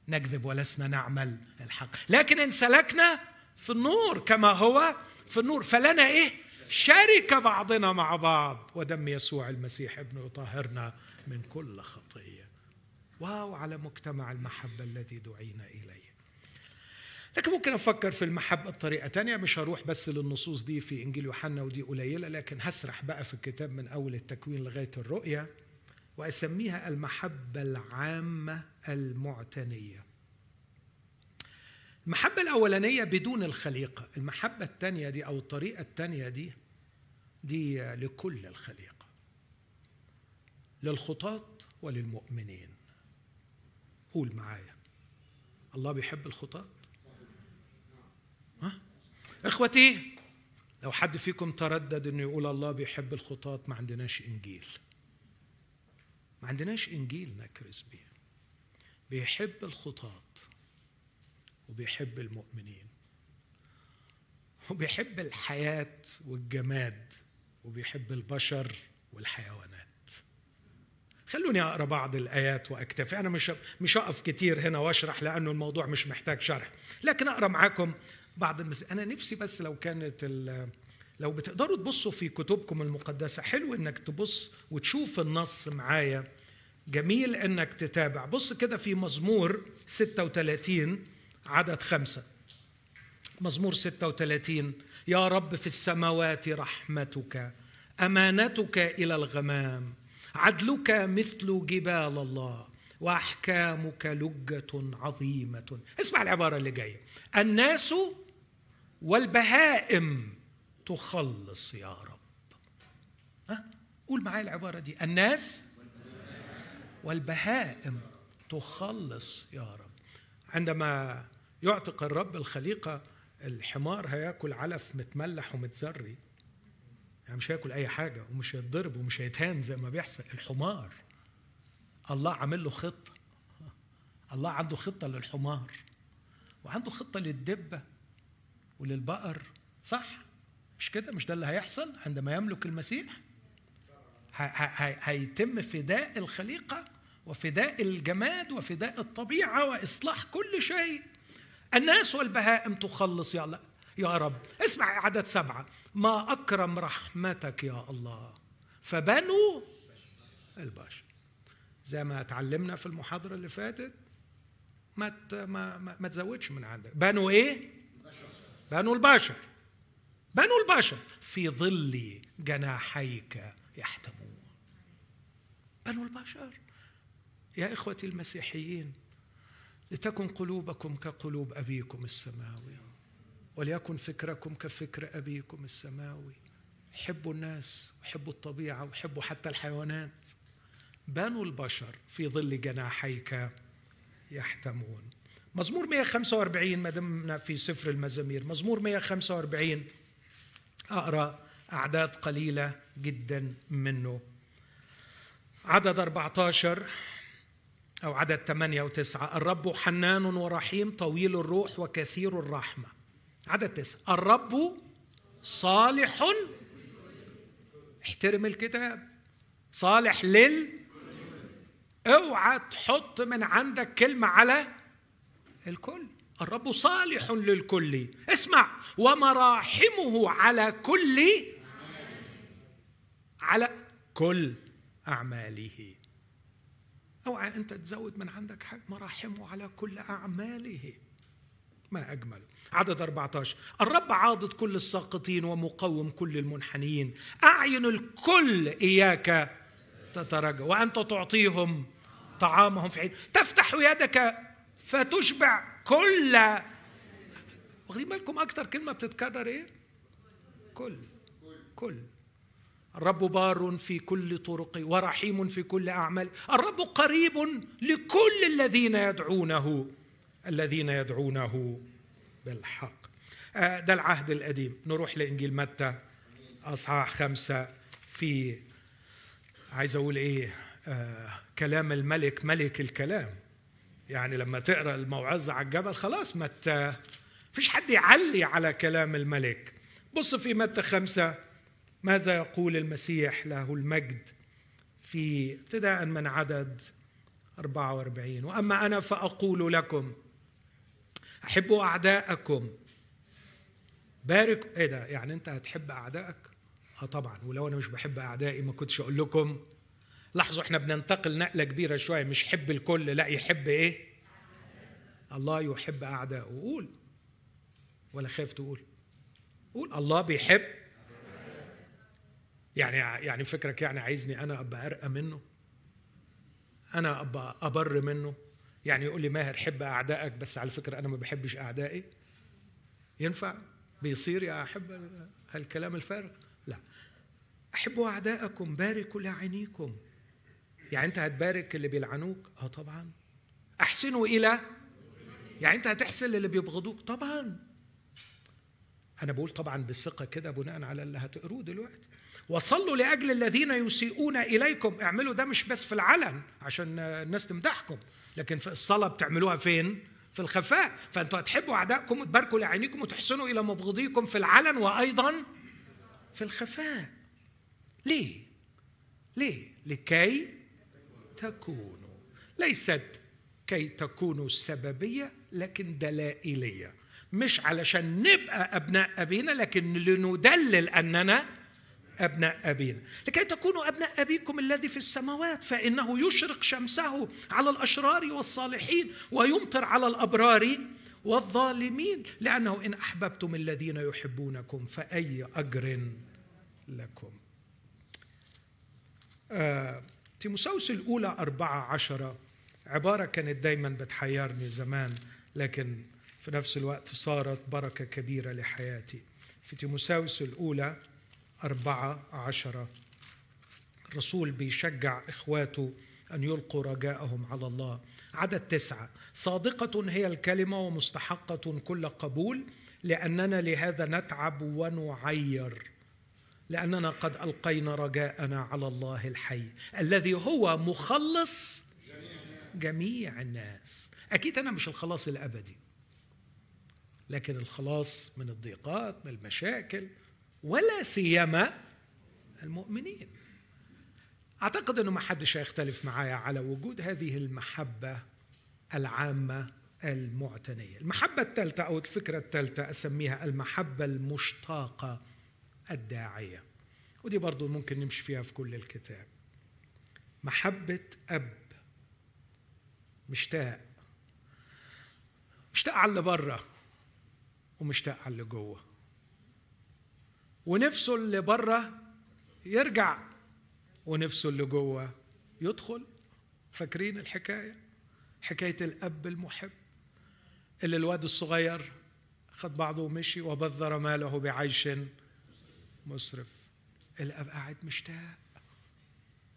نكذب ولسنا نعمل الحق. لكن إن سلكنا في النور كما هو في النور فلنا إيه؟ شركة بعضنا مع بعض. ودم يسوع المسيح ابنه يطهرنا من كل خطية. واو على مجتمع المحبة الذي دعينا إليه. لكن ممكن أفكر في المحبة بطريقة تانية مش هروح بس للنصوص دي في إنجيل يوحنا ودي قليلة لكن هسرح بقى في الكتاب من أول التكوين لغاية الرؤيه وأسميها المحبة العامة المعتنية. المحبة الأولانية بدون الخليقة. المحبة الثانية دي أو الطريقة الثانية دي دي لكل الخليقة للخطاة وللمؤمنين. قول معايا الله بيحب الخطاة؟ إخوتي لو حد فيكم تردد إنه يقول الله بيحب الخطاة ما عندناش إنجيل. ما عندناش إنجيل نكرز بيه بيحب الخطاة وبيحب المؤمنين وبيحب الحياة والجماد وبيحب البشر والحيوانات. خلوني أقرأ بعض الآيات وأكتفي. أنا مش مش هقف كتير هنا وأشرح لأنه الموضوع مش محتاج شرح. لكن أقرأ معاكم بعض المس... أنا نفسي بس لو كانت ال... لو بتقدروا تبصوا في كتبكم المقدسة حلو إنك تبص وتشوف النص معايا. جميل إنك تتابع. بص كده في مزمور 36 عدد خمسة. مزمور 36 يا رب في السماوات رحمتك أمانتك إلى الغمام عدلك مثل جبال الله وأحكامك لجة عظيمة. اسمع العبارة اللي جاية. الناس والبهائم تخلص يا رب. ها؟ قول معايا العبارة دي. الناس والبهائم تخلص يا رب. عندما يعتق الرب الخليقة الحمار هياكل علف متملح ومتزري. يعني مش هياكل أي حاجة ومش هيتضرب ومش هيتهان زي ما بيحصل. الحمار. الله عامل له خطة. الله عنده خطة للحمار وعنده خطة للدبة. وللبقر. صح؟ مش كده؟ مش ده اللي هيحصل عندما يملك المسيح؟ هيتم فداء الخليقة وفداء الجماد وفداء الطبيعة وإصلاح كل شيء. الناس والبهائم تخلص. يا الله يا رب اسمع عدد سبعة. ما أكرم رحمتك يا الله فبنوا البشر. زي ما اتعلمنا في المحاضرة اللي فاتت ما ما ما, تزودش من عندك. بنوا إيه؟ بنوا البشر بنوا البشر في ظل جناحيك يحتمون. بنوا البشر يا إخوتي المسيحيين لتكن قلوبكم كقلوب أبيكم السماوي وليكن فكركم كفكر أبيكم السماوي. حبوا الناس وحبوا الطبيعة وحبوا حتى الحيوانات. بنوا البشر في ظل جناحيك يحتمون. مزمور 145 ما دمنا في سفر المزامير. مزمور 145 أقرأ أعداد قليلة جدا منه. عدد 14 أو عدد 8 و9 الرب حنان ورحيم طويل الروح وكثير الرحمة. عدد 9 الرب صالح احترم الكتاب. صالح لل اوعى تحط من عندك كلمة على الكل. الرب صالح للكل. اسمع ومراحمه على كل على كل أعماله. أوعى أنت تزود من عندك حاجة. مراحمه على كل أعماله. ما أجمل. عدد 14 الرب عاضد كل الساقطين ومقوم كل المنحنيين أعين الكل إياك تترجى وأنت تعطيهم طعامهم في حين تفتح يدك فتشبع كل واخدين بالكم أكثر كلمة بتتكرر إيه؟ كل. كل. الرب بار في كل طرقه ورحيم في كل أعمال. الرب قريب لكل الذين يدعونه. الذين يدعونه بالحق. آه، ده العهد القديم. نروح لإنجيل متى؟ أصحاح خمسة في عايز أقول إيه؟ آه كلام الملك ملك الكلام. يعني لما تقرأ الموعظة على الجبل خلاص ما فيش حد يعلي على كلام الملك. بص في متى خمسة ماذا يقول المسيح له المجد في ابتداء من عدد 44 وأما أنا فأقول لكم أحبوا أعداءكم. بارك إيه ده؟ يعني أنت هتحب أعدائك؟ آه طبعا ولو أنا مش بحب أعدائي ما كنتش أقول لكم. لاحظوا إحنا بننتقل نقلة كبيرة شوية مش يحب الكل لا يحب إيه؟ الله يحب اعدائه قول. ولا خايف تقول؟ قول الله بيحب. يعني يعني فكرك يعني عايزني أنا أبقى أرقى منه؟ أنا أبقى أبر منه؟ يعني يقول لي ماهر حب أعدائك بس على فكرة أنا ما بحبش أعدائي؟ ينفع؟ بيصير يا أحب هالكلام الفارغ؟ لا. أحبوا اعدائكم باركوا لاعينيكم يعني انت هتبارك اللي بيلعنوك؟ آه طبعا. احسنوا إلى يعني انت هتحسن للي بيبغضوك؟ طبعا. أنا بقول طبعا بالثقه كده بناء على اللي هتقروه دلوقتي. وصلوا لأجل الذين يسيئون إليكم. اعملوا ده مش بس في العلن عشان الناس تمدحكم لكن في الصلاة بتعملوها فين؟ في الخفاء. فأنتوا هتحبوا أعدائكم وتباركوا لعينيكم وتحسنوا إلى مبغضيكم في العلن وأيضا في الخفاء. ليه؟ ليه؟ لكي تكونوا ليست كي تكونوا سببيه لكن دلائلية. مش علشان نبقى أبناء أبينا لكن لندلل أننا أبناء أبينا. لكي تكونوا أبناء أبيكم الذي في السماوات فإنه يشرق شمسه على الأشرار والصالحين ويمطر على الأبرار والظالمين. لأنه إن أحببتم الذين يحبونكم فأي أجر لكم. آه تيموساوس الأولى أربعة عشرة عبارة كانت دايما بتحيرني زمان لكن في نفس الوقت صارت بركة كبيرة لحياتي. في تيموساوس الأولى أربعة عشرة الرسول بيشجع إخواته أن يلقوا رجاءهم على الله. عدد تسعة صادقة هي الكلمة ومستحقة كل قبول لأننا لهذا نتعب ونعير. لأننا قد ألقينا رجاءنا على الله الحي الذي هو مخلص جميع الناس. أكيد أنا مش الخلاص الأبدي لكن الخلاص من الضيقات من المشاكل ولا سيما المؤمنين. أعتقد أنه ما حدش هيختلف معايا على وجود هذه المحبة العامة المعتنية. المحبة الثالثة أو الفكرة الثالثة أسميها المحبة المشتاقة. الداعية. ودي برضو ممكن نمشي فيها في كل الكتاب. محبة أب. مشتاق. مشتاق على اللي بره ومشتاق على اللي جوه. ونفسه اللي بره يرجع ونفسه اللي جوه يدخل. فاكرين الحكاية؟ حكاية الأب المحب. اللي الواد الصغير خد بعضه ومشي وبذر ماله بعيش مسرف الاب قاعد مشتاق.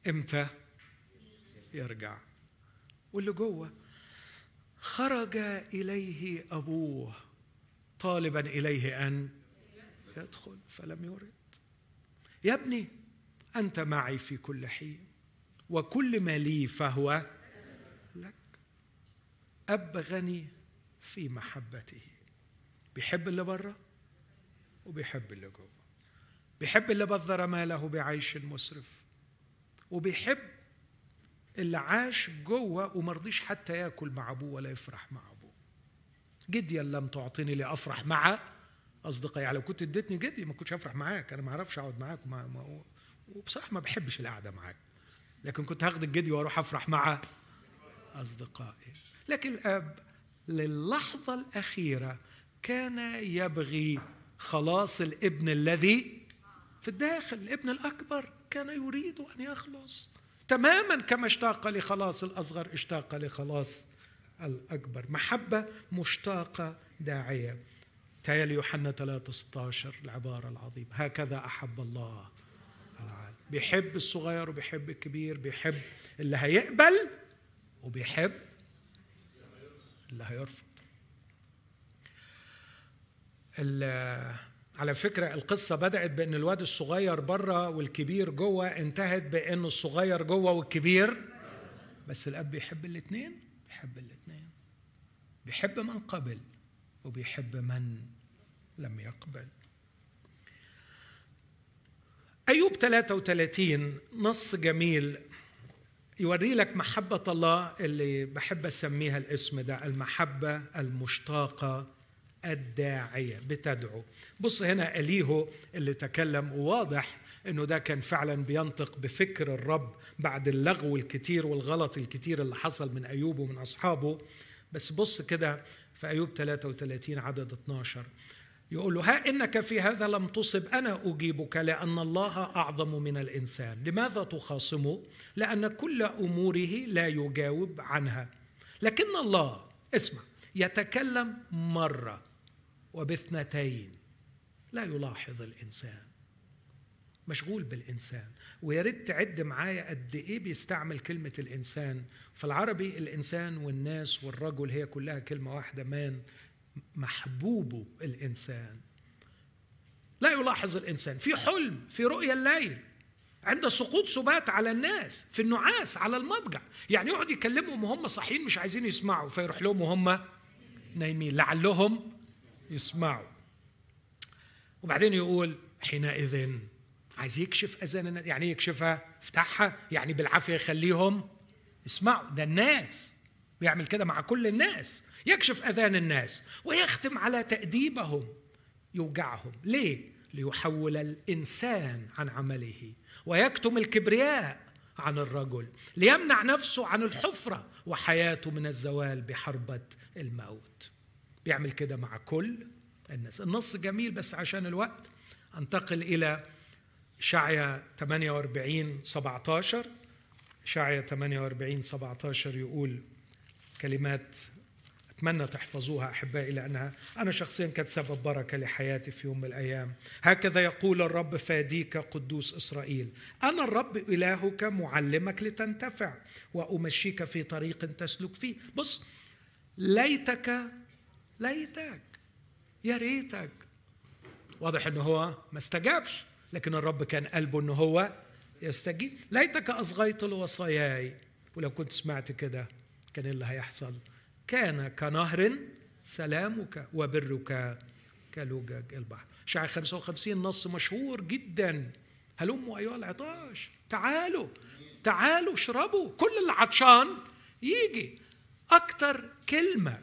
إمتى؟ يرجع. واللي جوه. خرج إليه أبوه. طالبا إليه أن يدخل. فلم يرد. يا ابني أنت معي في كل حين. وكل ما لي فهو لك. اب غني في محبته. بيحب اللي بره وبيحب اللي جوه. بيحب اللي بذر ماله بعيش مسرف وبيحب اللي عاش جوه ومرضيش حتى ياكل مع أبوه ولا يفرح مع أبوه. جديا لم تعطيني لأفرح مع أصدقائي. يعني لو كنت اديتني جدي ما كنتش هفرح معاك أنا ما أعرفش أقعد معاك وما ما وبصراحة ما بحبش القعدة معاك. لكن كنت هاخد الجدي وأروح أفرح مع أصدقائي. لكن الأب للحظة الأخيرة كان يبغي خلاص الابن الذي في الداخل الابن الأكبر كان يريد أن يخلص. تماما كما اشتاق لخلاص الأصغر اشتاق لخلاص الأكبر. محبة مشتاقة داعية. تالي يوحنا 3 16 العبارة العظيمة. هكذا أحب الله العالم. بيحب الصغير وبيحب الكبير بيحب اللي هيقبل وبيحب اللي هيرفض. على فكرة القصة بدأت بأن الواد الصغير بره والكبير جوه انتهت بأن الصغير جوه والكبير. بس الأب بيحب الاثنين بيحب الاثنين بيحب من قبل وبيحب من لم يقبل. أيوب 33 نص جميل يوري لك محبة الله اللي بحب أسميها الاسم ده المحبة المشتاقة. الداعية بتدعو. بص هنا أليهو اللي تكلم وواضح أنه ده كان فعلا بينطق بفكر الرب بعد اللغو الكتير والغلط الكتير اللي حصل من أيوب ومن أصحابه. بس بص كده في أيوب 33 عدد 12 يقول له ها إنك في هذا لم تصب أنا أجيبك لأن الله أعظم من الإنسان. لماذا تخاصمه؟ لأن كل أموره لا يجاوب عنها. لكن الله اسمع يتكلم مرة وباثنتين. لا يلاحظ الإنسان. مشغول بالإنسان. ويا ريت تعد معايا قد إيه بيستعمل كلمة الإنسان. في العربي الإنسان والناس والرجل هي كلها كلمة واحدة. مان محبوب الإنسان. لا يلاحظ الإنسان. في حلم في رؤيا الليل. عند سقوط سبات على الناس في النعاس على المضجع. يعني يقعد يكلمهم وهم صاحيين مش عايزين يسمعوا فيروح لهم وهم نايمين. لعلهم يسمعوا. وبعدين يقول حينئذ عايز يكشف اذان الناس يعني إيه يكشفها؟ يفتحها يعني بالعافية يخليهم يسمعوا. ده الناس بيعمل كده مع كل الناس. يكشف أذان الناس ويختم على تأديبهم يوجعهم. ليه؟ ليحول الإنسان عن عمله ويكتم الكبرياء عن الرجل ليمنع نفسه عن الحفرة وحياته من الزوال بحربة الموت. بيعمل كده مع كل الناس. النص جميل بس عشان الوقت انتقل إلى شعيا 48 17 شعيا 48 17 يقول كلمات أتمنى تحفظوها أحبائي لأنها أنا شخصيا كانت سبب بركة لحياتي في يوم من الأيام. هكذا يقول الرب فاديك قدوس إسرائيل. أنا الرب إلهك معلمك لتنتفع وأمشيك في طريق تسلك فيه. بص ليتك ليتك يا ريتك. واضح إنه هو ما استجابش لكن الرب كان قلبه إنه هو يستجيب. ليتك أصغيت لوصاياي ولو كنت سمعت كده كان إيه اللي هيحصل؟ كان كنهر سلامك وبرك كلجج البحر. شعر 55 نص مشهور جدا. هلموا أيها العطاش. تعالوا. تعالوا اشربوا. كل اللي عطشان يجي. أكتر كلمة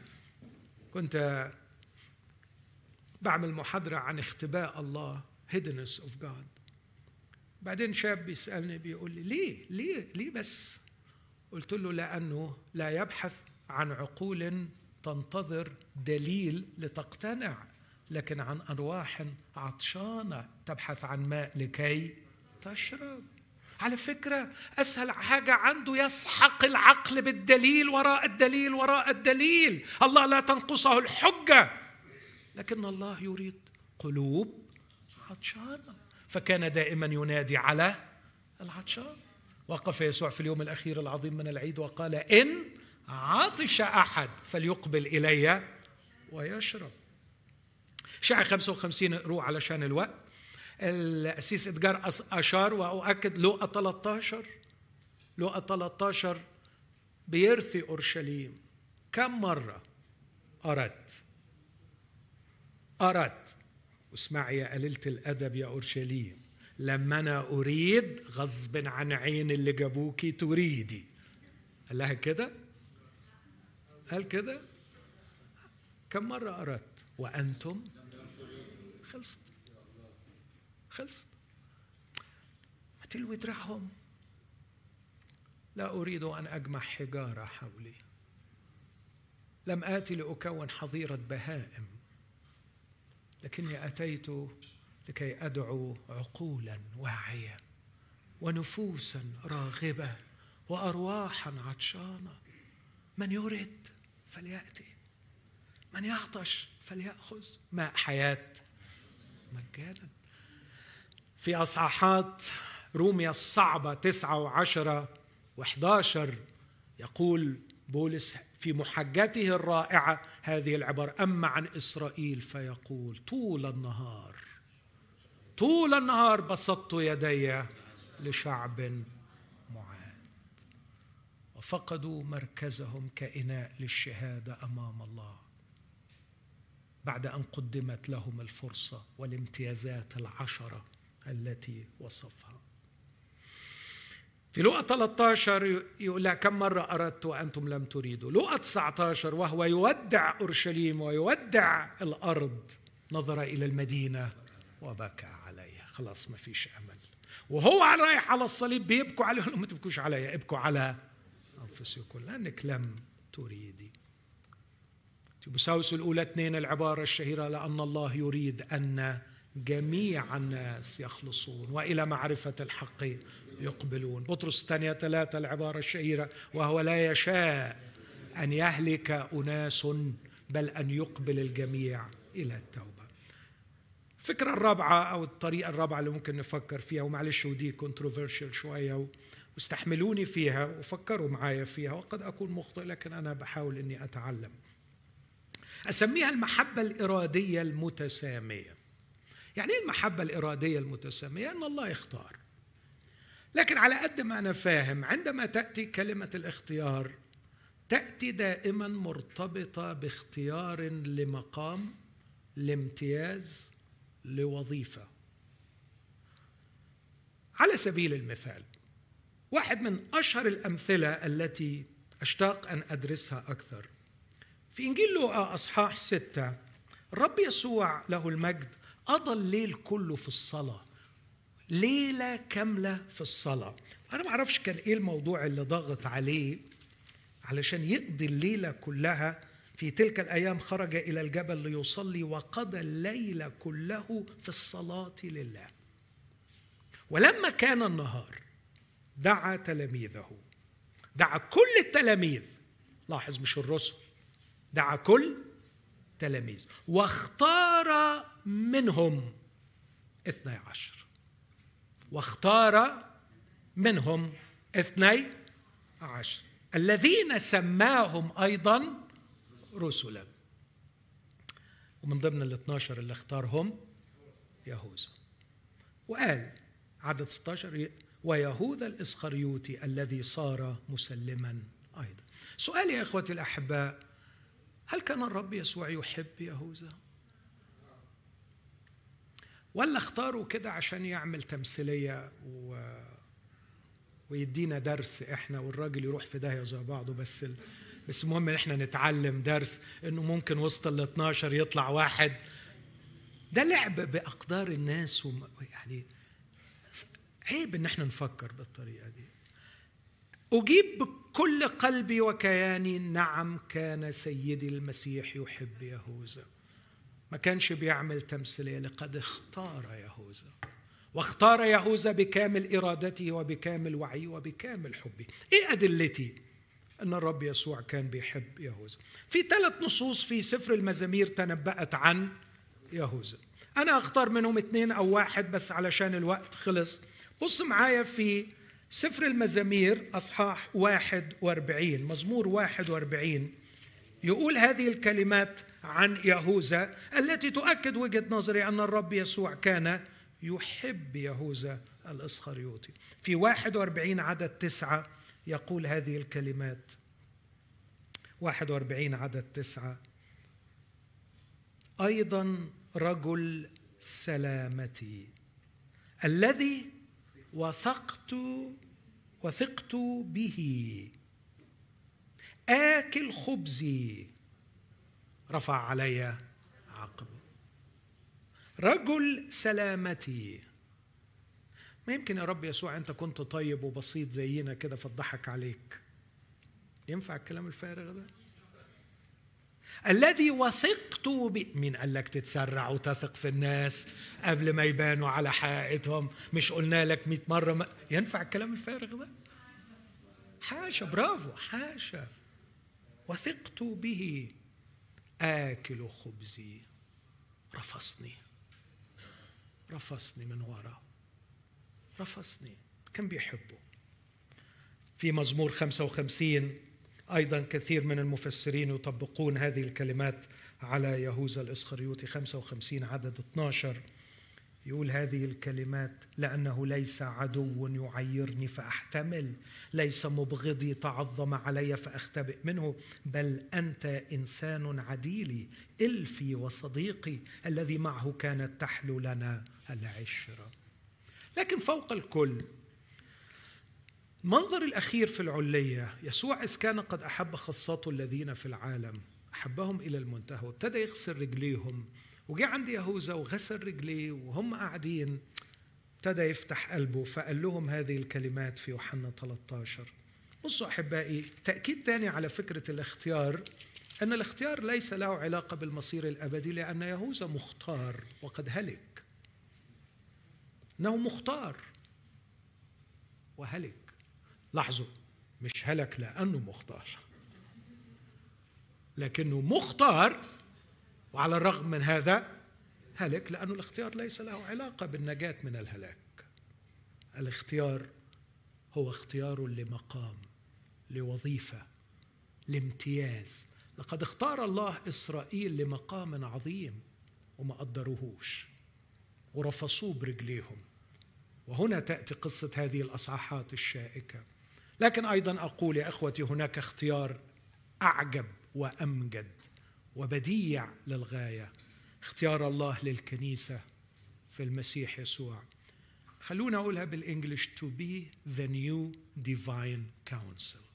كنت بعمل محاضرة عن اختباء الله hiddenness of God. بعدين شاب بيسألني بيقول لي ليه؟ ليه؟ ليه بس؟ قلت له لأنه لا يبحث عن عقول تنتظر دليل لتقتنع لكن عن أرواح عطشانة تبحث عن ماء لكي تشرب. على فكرة أسهل حاجة عنده يسحق العقل بالدليل وراء الدليل وراء الدليل. الله لا تنقصه الحجة. لكن الله يريد قلوب عطشانة فكان دائما ينادي على العطشان. وقف يسوع في اليوم الأخير العظيم من العيد وقال إن عطش أحد فليقبل إلي ويشرب. شاعر 55 اقروه علشان الوقت. الأسيس إدجار أشار وأؤكد لقى 13 لقى 13 بيرثي أورشليم. كم مرة؟ أردت. أردت. واسمعي يا قليلة الأدب يا أورشليم. لما أنا أريد غصب عن عين اللي جابوكي تريدي. قال لها كده؟ قال كده؟ كم مرة أردت؟ وأنتم؟ خلصت. خلصت ما تلوي دراعهم. لا أريد أن أجمع حجارة حولي. لم آتي لأكون حظيرة بهائم لكني أتيت لكي أدعو عقولا واعية ونفوسا راغبة وأرواحا عطشانة. من يرد فليأتي. من يعطش فليأخذ. ماء حياة مجانا. في أصحاحات روميا الصعبة تسعة وعشرة وحداشر يقول بولس في محجته الرائعة هذه العبارة أما عن إسرائيل فيقول طول النهار طول النهار بسطت يدي لشعب معاد وفقدوا مركزهم كإناء للشهادة أمام الله. بعد أن قدمت لهم الفرصة والامتيازات العشرة التي وصفها. في لقى 13 يقول لها كم مرة أردت وأنتم لم تريدوا. لقى 19 وهو يودع أورشليم ويودع الأرض نظر إلى المدينة وبكى عليها. خلاص ما فيش أمل. وهو رايح على الصليب بيبكوا عليه. ما تبكوش علي ابكوا على أنفسكم. لأنك لم تريدي. تيموساوس الأولى اثنين العبارة الشهيرة لأن الله يريد أن جميع الناس يخلصون وإلى معرفة الحق يقبلون. بطرس الثانية ثلاثة العبارة الشهيرة وهو لا يشاء أن يهلك أناس بل أن يقبل الجميع إلى التوبة. الفكرة الرابعة أو الطريقة الرابعة اللي ممكن نفكر فيها ومعلش ودي كونتروفيرشال شوية واستحملوني فيها وفكروا معايا فيها وقد أكون مخطئ لكن أنا بحاول أني أتعلم. أسميها المحبة الإرادية المتسامية. يعني إيه المحبة الإرادية المتسامية؟ أن الله يختار لكن على قد ما أنا فاهم عندما تأتي كلمة الاختيار تأتي دائما مرتبطة باختيار لمقام لامتياز لوظيفة على سبيل المثال واحد من أشهر الأمثلة التي أشتاق أن أدرسها أكثر في إنجيل لوقا أصحاح ستة الرب يسوع له المجد قضى الليل كله في الصلاة. ليلة كاملة في الصلاة. أنا ما أعرفش كان إيه الموضوع اللي ضغط عليه علشان يقضي الليلة كلها في تلك الأيام خرج إلى الجبل ليصلي وقضى الليل كله في الصلاة لله. ولما كان النهار دعا تلاميذه. دعا كل التلاميذ. لاحظ مش الرسل. دعا كل تلاميذ واختار منهم اثني عشر. واختار منهم اثني عشر. الذين سماهم أيضا رسلا. ومن ضمن ال 12 اللي اختارهم يهوذا. وقال عدد 16 ويهوذا الإسخريوطي الذي صار مسلما أيضا. سؤالي يا إخوتي الأحباء هل كان الرب يسوع يحب يهوذا؟ ولا اختاروا كده عشان يعمل تمثيلية و... ويدينا درس إحنا والراجل يروح في داهية زي بعضه بس ال... بس المهم إن إحنا نتعلم درس إنه ممكن وسط ال 12 يطلع واحد. ده لعب بأقدار الناس وم... يعني عيب إن إحنا نفكر بالطريقة دي. أجيب بكل قلبي وكياني نعم كان سيدي المسيح يحب يهوذا. ما كانش بيعمل تمثيلية لقد اختار يهوذا. واختار يهوذا بكامل إرادته وبكامل وعيه وبكامل حبه. إيه أدلتي؟ أن الرب يسوع كان بيحب يهوذا. في ثلاث نصوص في سفر المزامير تنبأت عن يهوذا. أنا أختار منهم اثنين أو واحد بس علشان الوقت خلص. بص معايا في سفر المزامير أصحاح 41 مزمور 41 يقول هذه الكلمات عن يهوذا التي تؤكد وجهة نظري أن الرب يسوع كان يحب يهوذا الإسخريوطي. في 41 عدد تسعة يقول هذه الكلمات. 41 عدد تسعة. أيضا رجل سلامتي الذي وثقت وثقت به. آكل خبزي رفع علي عقب. رجل سلامتي. ما يمكن يا رب يسوع أنت كنت طيب وبسيط زينا كده فضحك عليك. ينفع الكلام الفارغ ده؟ الذي وثقت ب... مين قال لك تتسرع وتثق في الناس قبل ما يبانوا على حقيقتهم؟ مش قلنا لك مئة مرة ما... ينفع الكلام الفارغ ده؟ حاشا برافو حاشا. وثقت به. آكل خبزي. رفصني. رفصني من وراء رفصني. كان بيحبه في مزمور 55 أيضا كثير من المفسرين يطبقون هذه الكلمات على يهوذا الإسخريوطي 55 عدد 12 يقول هذه الكلمات لأنه ليس عدو يعيرني فأحتمل ليس مبغضي تعظم علي فأختبئ منه بل أنت إنسان عديلي إلفي وصديقي الذي معه كانت تحلو لنا العشرة لكن فوق الكل المنظر الأخير في العلية يسوع إذ كان قد أحب خاصاته الذين في العالم أحبهم إلى المنتهى وابتدى يغسل رجليهم وجاء عند يهوذا وغسل رجليه وهم قاعدين ابتدى يفتح قلبه فقال لهم هذه الكلمات في يوحنا 13 بصوا أحبائي تأكيد ثاني على فكرة الاختيار أن الاختيار ليس له علاقة بالمصير الأبدي لأن يهوذا مختار وقد هلك. إنه مختار وهلك. لاحظوا مش هلك لأنه مختار. لكنه مختار وعلى الرغم من هذا هلك لأن الاختيار ليس له علاقة بالنجاة من الهلاك. الاختيار هو اختيار لمقام لوظيفة لامتياز. لقد اختار الله إسرائيل لمقام عظيم وما قدروهوش ورفصوه برجليهم. وهنا تأتي قصة هذه الأصحاحات الشائكة. لكن أيضا أقول يا إخوتي هناك اختيار أعجب وأمجد وبديع للغاية. اختيار الله للكنيسة في المسيح يسوع. خلونا أقولها بالإنجلش to be the new divine council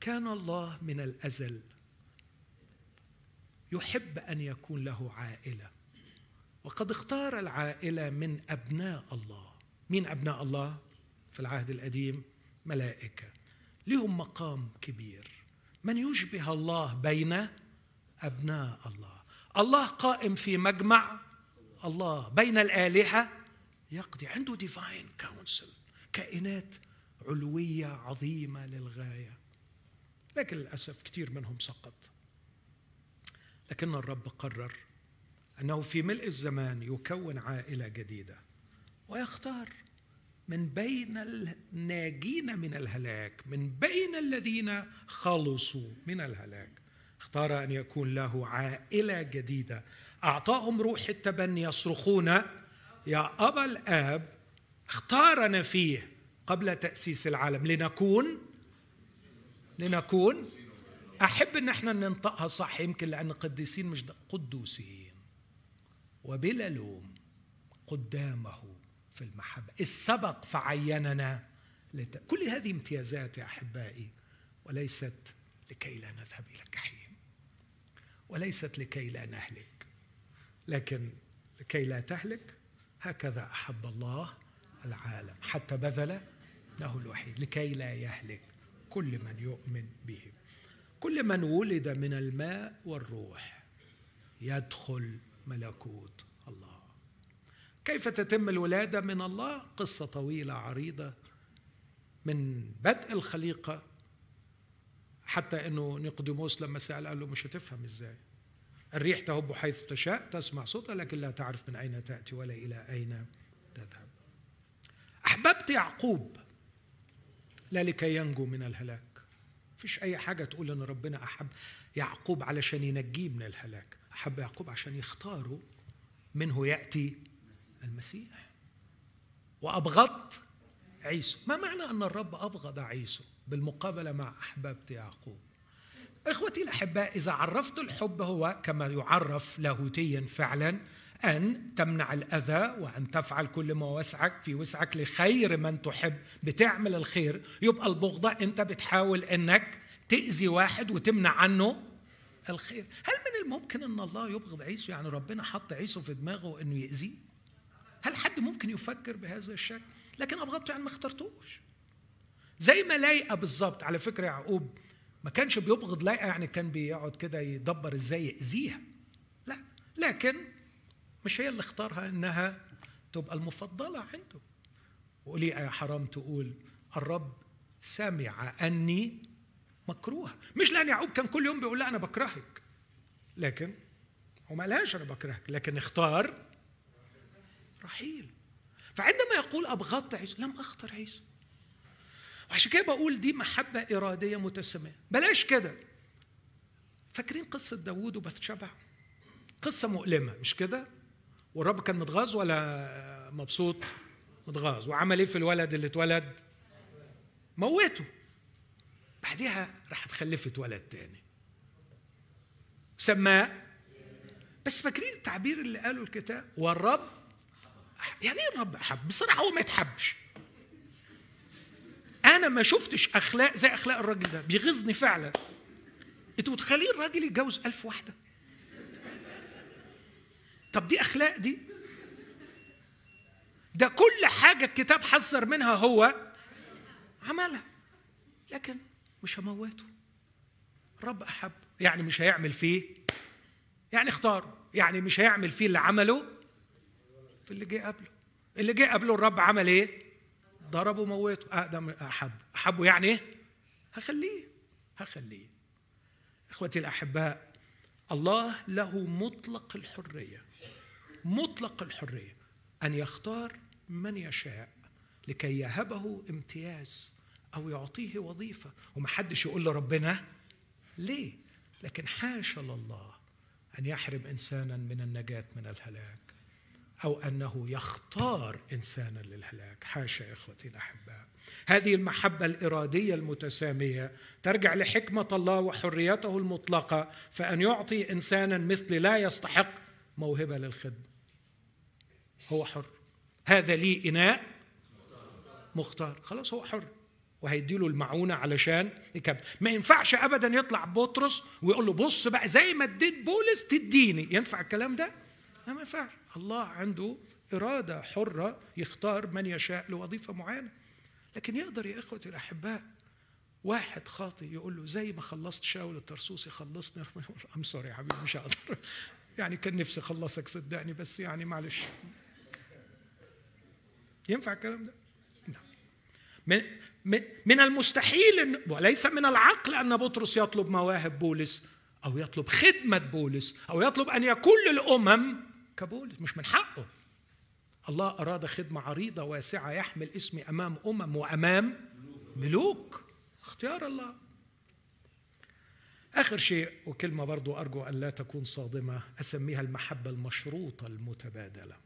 كان الله من الأزل يحب أن يكون له عائلة. وقد اختار العائلة من أبناء الله. مين أبناء الله في العهد القديم؟ ملائكة. لهم مقام كبير. من يشبه الله بين أبناء الله. الله قائم في مجمع. الله بين الآلهة. يقضي. عنده divine council كائنات علوية عظيمة للغاية. لكن للأسف كثير منهم سقط. لكن الرب قرر أنه في ملء الزمان يكون عائلة جديدة. ويختار من بين الناجين من الهلاك من بين الذين خلصوا من الهلاك. اختار أن يكون له عائلة جديدة. أعطاهم روح التبني يصرخون يا أبا الآب اختارنا فيه قبل تأسيس العالم. لنكون لنكون. أحب إن إحنا ننطقها صح يمكن لأن قديسين مش قدوسين. وبلا لوم قدامه في المحبة. السبق فعيننا لت... كل هذه امتيازات يا أحبائي وليست لكي لا نذهب إلى الجحيم وليست لكي لا نهلك لكن لكي لا تهلك هكذا أحب الله العالم. حتى بذل له الوحيد لكي لا يهلك كل من يؤمن به. كل من ولد من الماء والروح يدخل ملكوت كيف تتم الولادة؟ من الله قصة طويلة عريضة من بدء الخليقة حتى إنه نيقوديموس لما سأل قال له مش هتفهم إزاي. الريح تهب حيث تشاء تسمع صوتها لكن لا تعرف من أين تأتي ولا إلى أين تذهب. أحببت يعقوب لا لكي ينجو من الهلاك. فيش أي حاجة تقول إن ربنا أحب يعقوب علشان ينجيه من الهلاك. أحب يعقوب عشان يختاره منه يأتي المسيح. وابغضت عيسو. ما معنى أن الرب أبغض عيسو بالمقابلة مع احببت يعقوب؟ إخوتي الأحباء إذا عرفت الحب هو كما يعرف لاهوتيا فعلا أن تمنع الأذى وأن تفعل كل ما وسعك في وسعك لخير من تحب. بتعمل الخير. يبقى البغضة أنت بتحاول إنك تأذي واحد وتمنع عنه الخير. هل من الممكن أن الله يبغض عيسو؟ يعني ربنا حط عيسو في دماغه إنه يأذيه؟ هل حد ممكن يفكر بهذا الشكل؟ لكن ابغضته يعني ما اخترتوش. زي ما لايقة بالظبط. على فكرة يعقوب ما كانش بيبغض لايقة يعني كان بيقعد كده يدبر إزاي يأذيها. لا لكن مش هي اللي اختارها إنها تبقى المفضلة عنده. وقولي يا حرام تقول الرب سمع أني مكروهة. مش لأن يعقوب كان كل يوم بيقول لا أنا بكرهك. لكن هو ما قالهاش أنا بكرهك. لكن اختار رحيل. فعندما يقول ابغضت عيسى لم اختر عيسى. وعشان كده بقول دي محبة إرادية متسميه بلاش كده. فاكرين قصة داوود وبثشبع قصة مؤلمة مش كده؟ والرب كان متغاظ ولا مبسوط؟ متغاظ. وعمل إيه في الولد اللي اتولد؟ موته. بعديها راحت خلفت ولد تاني. سماه. بس فاكرين التعبير اللي قاله الكتاب؟ والرب يعني إيه الرب أحب؟ بصراحة هو ما يتحبش. أنا ما شفتش أخلاق زي أخلاق الراجل ده. بيغيظني فعلا. أنتوا متخيلين الراجل يتجوز ألف واحدة؟ طب دي أخلاق دي؟ ده كل حاجة الكتاب حذر منها هو عملها. لكن مش هموته. الرب أحب. يعني مش هيعمل فيه؟ يعني اختاره. يعني مش هيعمل فيه اللي عمله؟ في اللي جه قبله. اللي جه قبله الرب عمل إيه؟ ضربه وموته. آدم أحب. أحبه يعني إيه؟ هخليه. هخليه. إخوتي الأحباء الله له مطلق الحرية. مطلق الحرية. أن يختار من يشاء لكي يهبه امتياز أو يعطيه وظيفة. ومحدش يقول لربنا ليه؟ لكن حاشا لله أن يحرم إنسانا من النجاة من الهلاك. أو أنه يختار إنسانا للهلاك. حاشا إخوتي الاحباء هذه المحبة الإرادية المتسامية ترجع لحكمة الله وحريته المطلقة فأن يعطي إنسانا مثلي لا يستحق موهبة للخدمة. هو حر. هذا لي إناء مختار. خلاص هو حر. وهيدي له المعونة علشان يكمل. ما ينفعش ابدا يطلع بطرس ويقول له بص بقى زي ما اديت بولس تديني. ينفع الكلام ده؟ لا ما ينفعش. الله عنده إرادة حرة يختار من يشاء لوظيفة معينة. لكن يقدر يا اخوتي الأحباء واحد خاطي يقول له زي ما خلصت شاول الطرسوسي خلصني. I'm sorry يا حبيبي مش هقدر. يعني كان نفسي أخلصك صدقني بس يعني معلش. ينفع الكلام ده؟ نعم. من من المستحيل وليس من العقل أن بطرس يطلب مواهب بولس أو يطلب خدمة بولس أو يطلب أن يكون للأمم كبولس مش من حقه. الله أراد خدمة عريضة واسعة يحمل اسمي أمام أمم وأمام ملوك. اختيار الله. آخر شيء وكلمة برضو أرجو أن لا تكون صادمة أسميها المحبة المشروطة المتبادلة.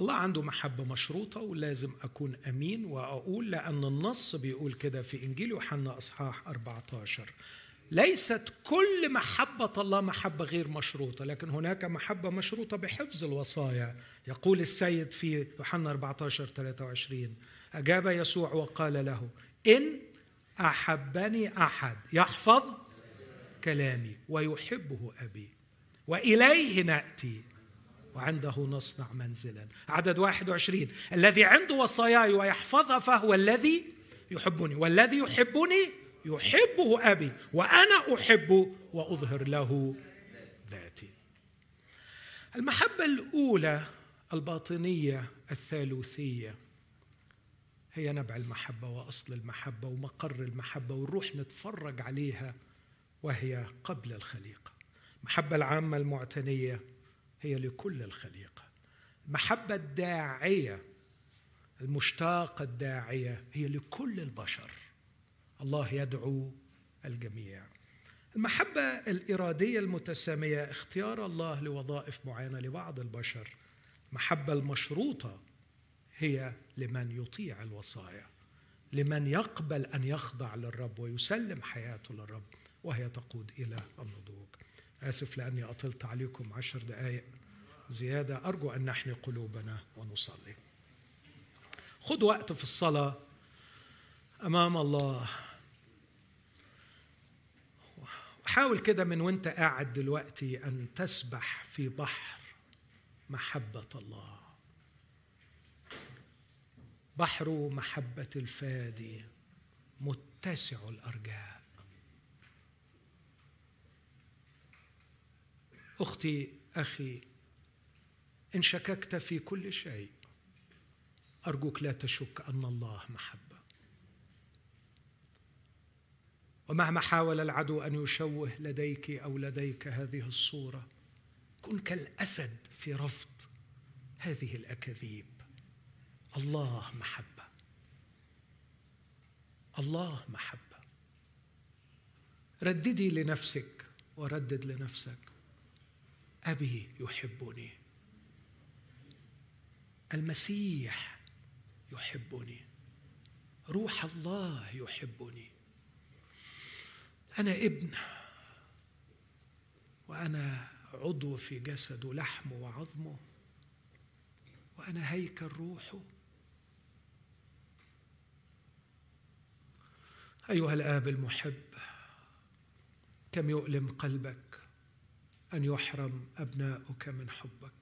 الله عنده محبة مشروطة ولازم أكون أمين وأقول لأن النص بيقول كده في إنجيل يوحنا إصحاح 14 ليست كل محبة الله محبة غير مشروطة لكن هناك محبة مشروطة بحفظ الوصايا. يقول السيد في يوحنا 14 23 أجاب يسوع وقال له إن أحبني أحد يحفظ كلامي ويحبه أبي وإليه نأتي وعنده نصنع منزلا. عدد 21 الذي عنده وصاياي ويحفظها فهو الذي يحبني والذي يحبني يحبه أبي وأنا أحبه وأظهر له ذاتي. المحبة الأولى الباطنية الثالوثية هي نبع المحبة وأصل المحبة ومقر المحبة ونروح نتفرج عليها وهي قبل الخليقة. المحبة العامة المعتنية هي لكل الخليقة. المحبة الداعية المشتاقة الداعية هي لكل البشر. الله يدعو الجميع. المحبة الإرادية المتسامية اختيار الله لوظائف معينة لبعض البشر. المحبة المشروطة هي لمن يطيع الوصايا لمن يقبل أن يخضع للرب ويسلم حياته للرب وهي تقود إلى النضوج. آسف لأني أطلت عليكم عشر دقائق زيادة أرجو أن نحني قلوبنا ونصلي. خذ وقت في الصلاة أمام الله. حاول كده من وانت قاعد دلوقتي أن تسبح في بحر محبة الله. بحر محبة الفادي متسع الأرجاء. أختي أخي إن شككت في كل شيء أرجوك لا تشك أن الله محبة. ومهما حاول العدو أن يشوه لديك أو لديك هذه الصورة كن كالأسد في رفض هذه الأكاذيب. الله محبة. الله محبة. رددي لنفسك وردد لنفسك. أبي يحبني. المسيح يحبني. روح الله يحبني. أنا ابن وأنا عضو في جسده لحمه وعظمه وأنا هيكل روحه. أيها الآب المحب كم يؤلم قلبك أن يحرم أبناؤك من حبك؟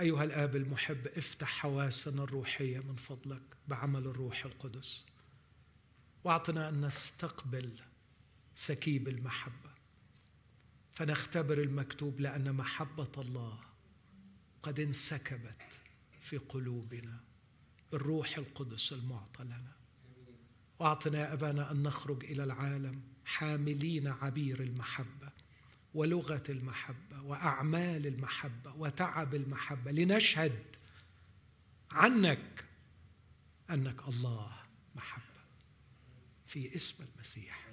أيها الآب المحب افتح حواسنا الروحية من فضلك بعمل الروح القدس. وأعطنا أن نستقبل سكيب المحبة. فنختبر المكتوب لأن محبة الله قد انسكبت في قلوبنا بالروح القدس المعطى لنا. وأعطنا يا أبانا أن نخرج إلى العالم حاملين عبير المحبة ولغة المحبة وأعمال المحبة وتعب المحبة لنشهد عنك أنك الله محبة. في اسم المسيح.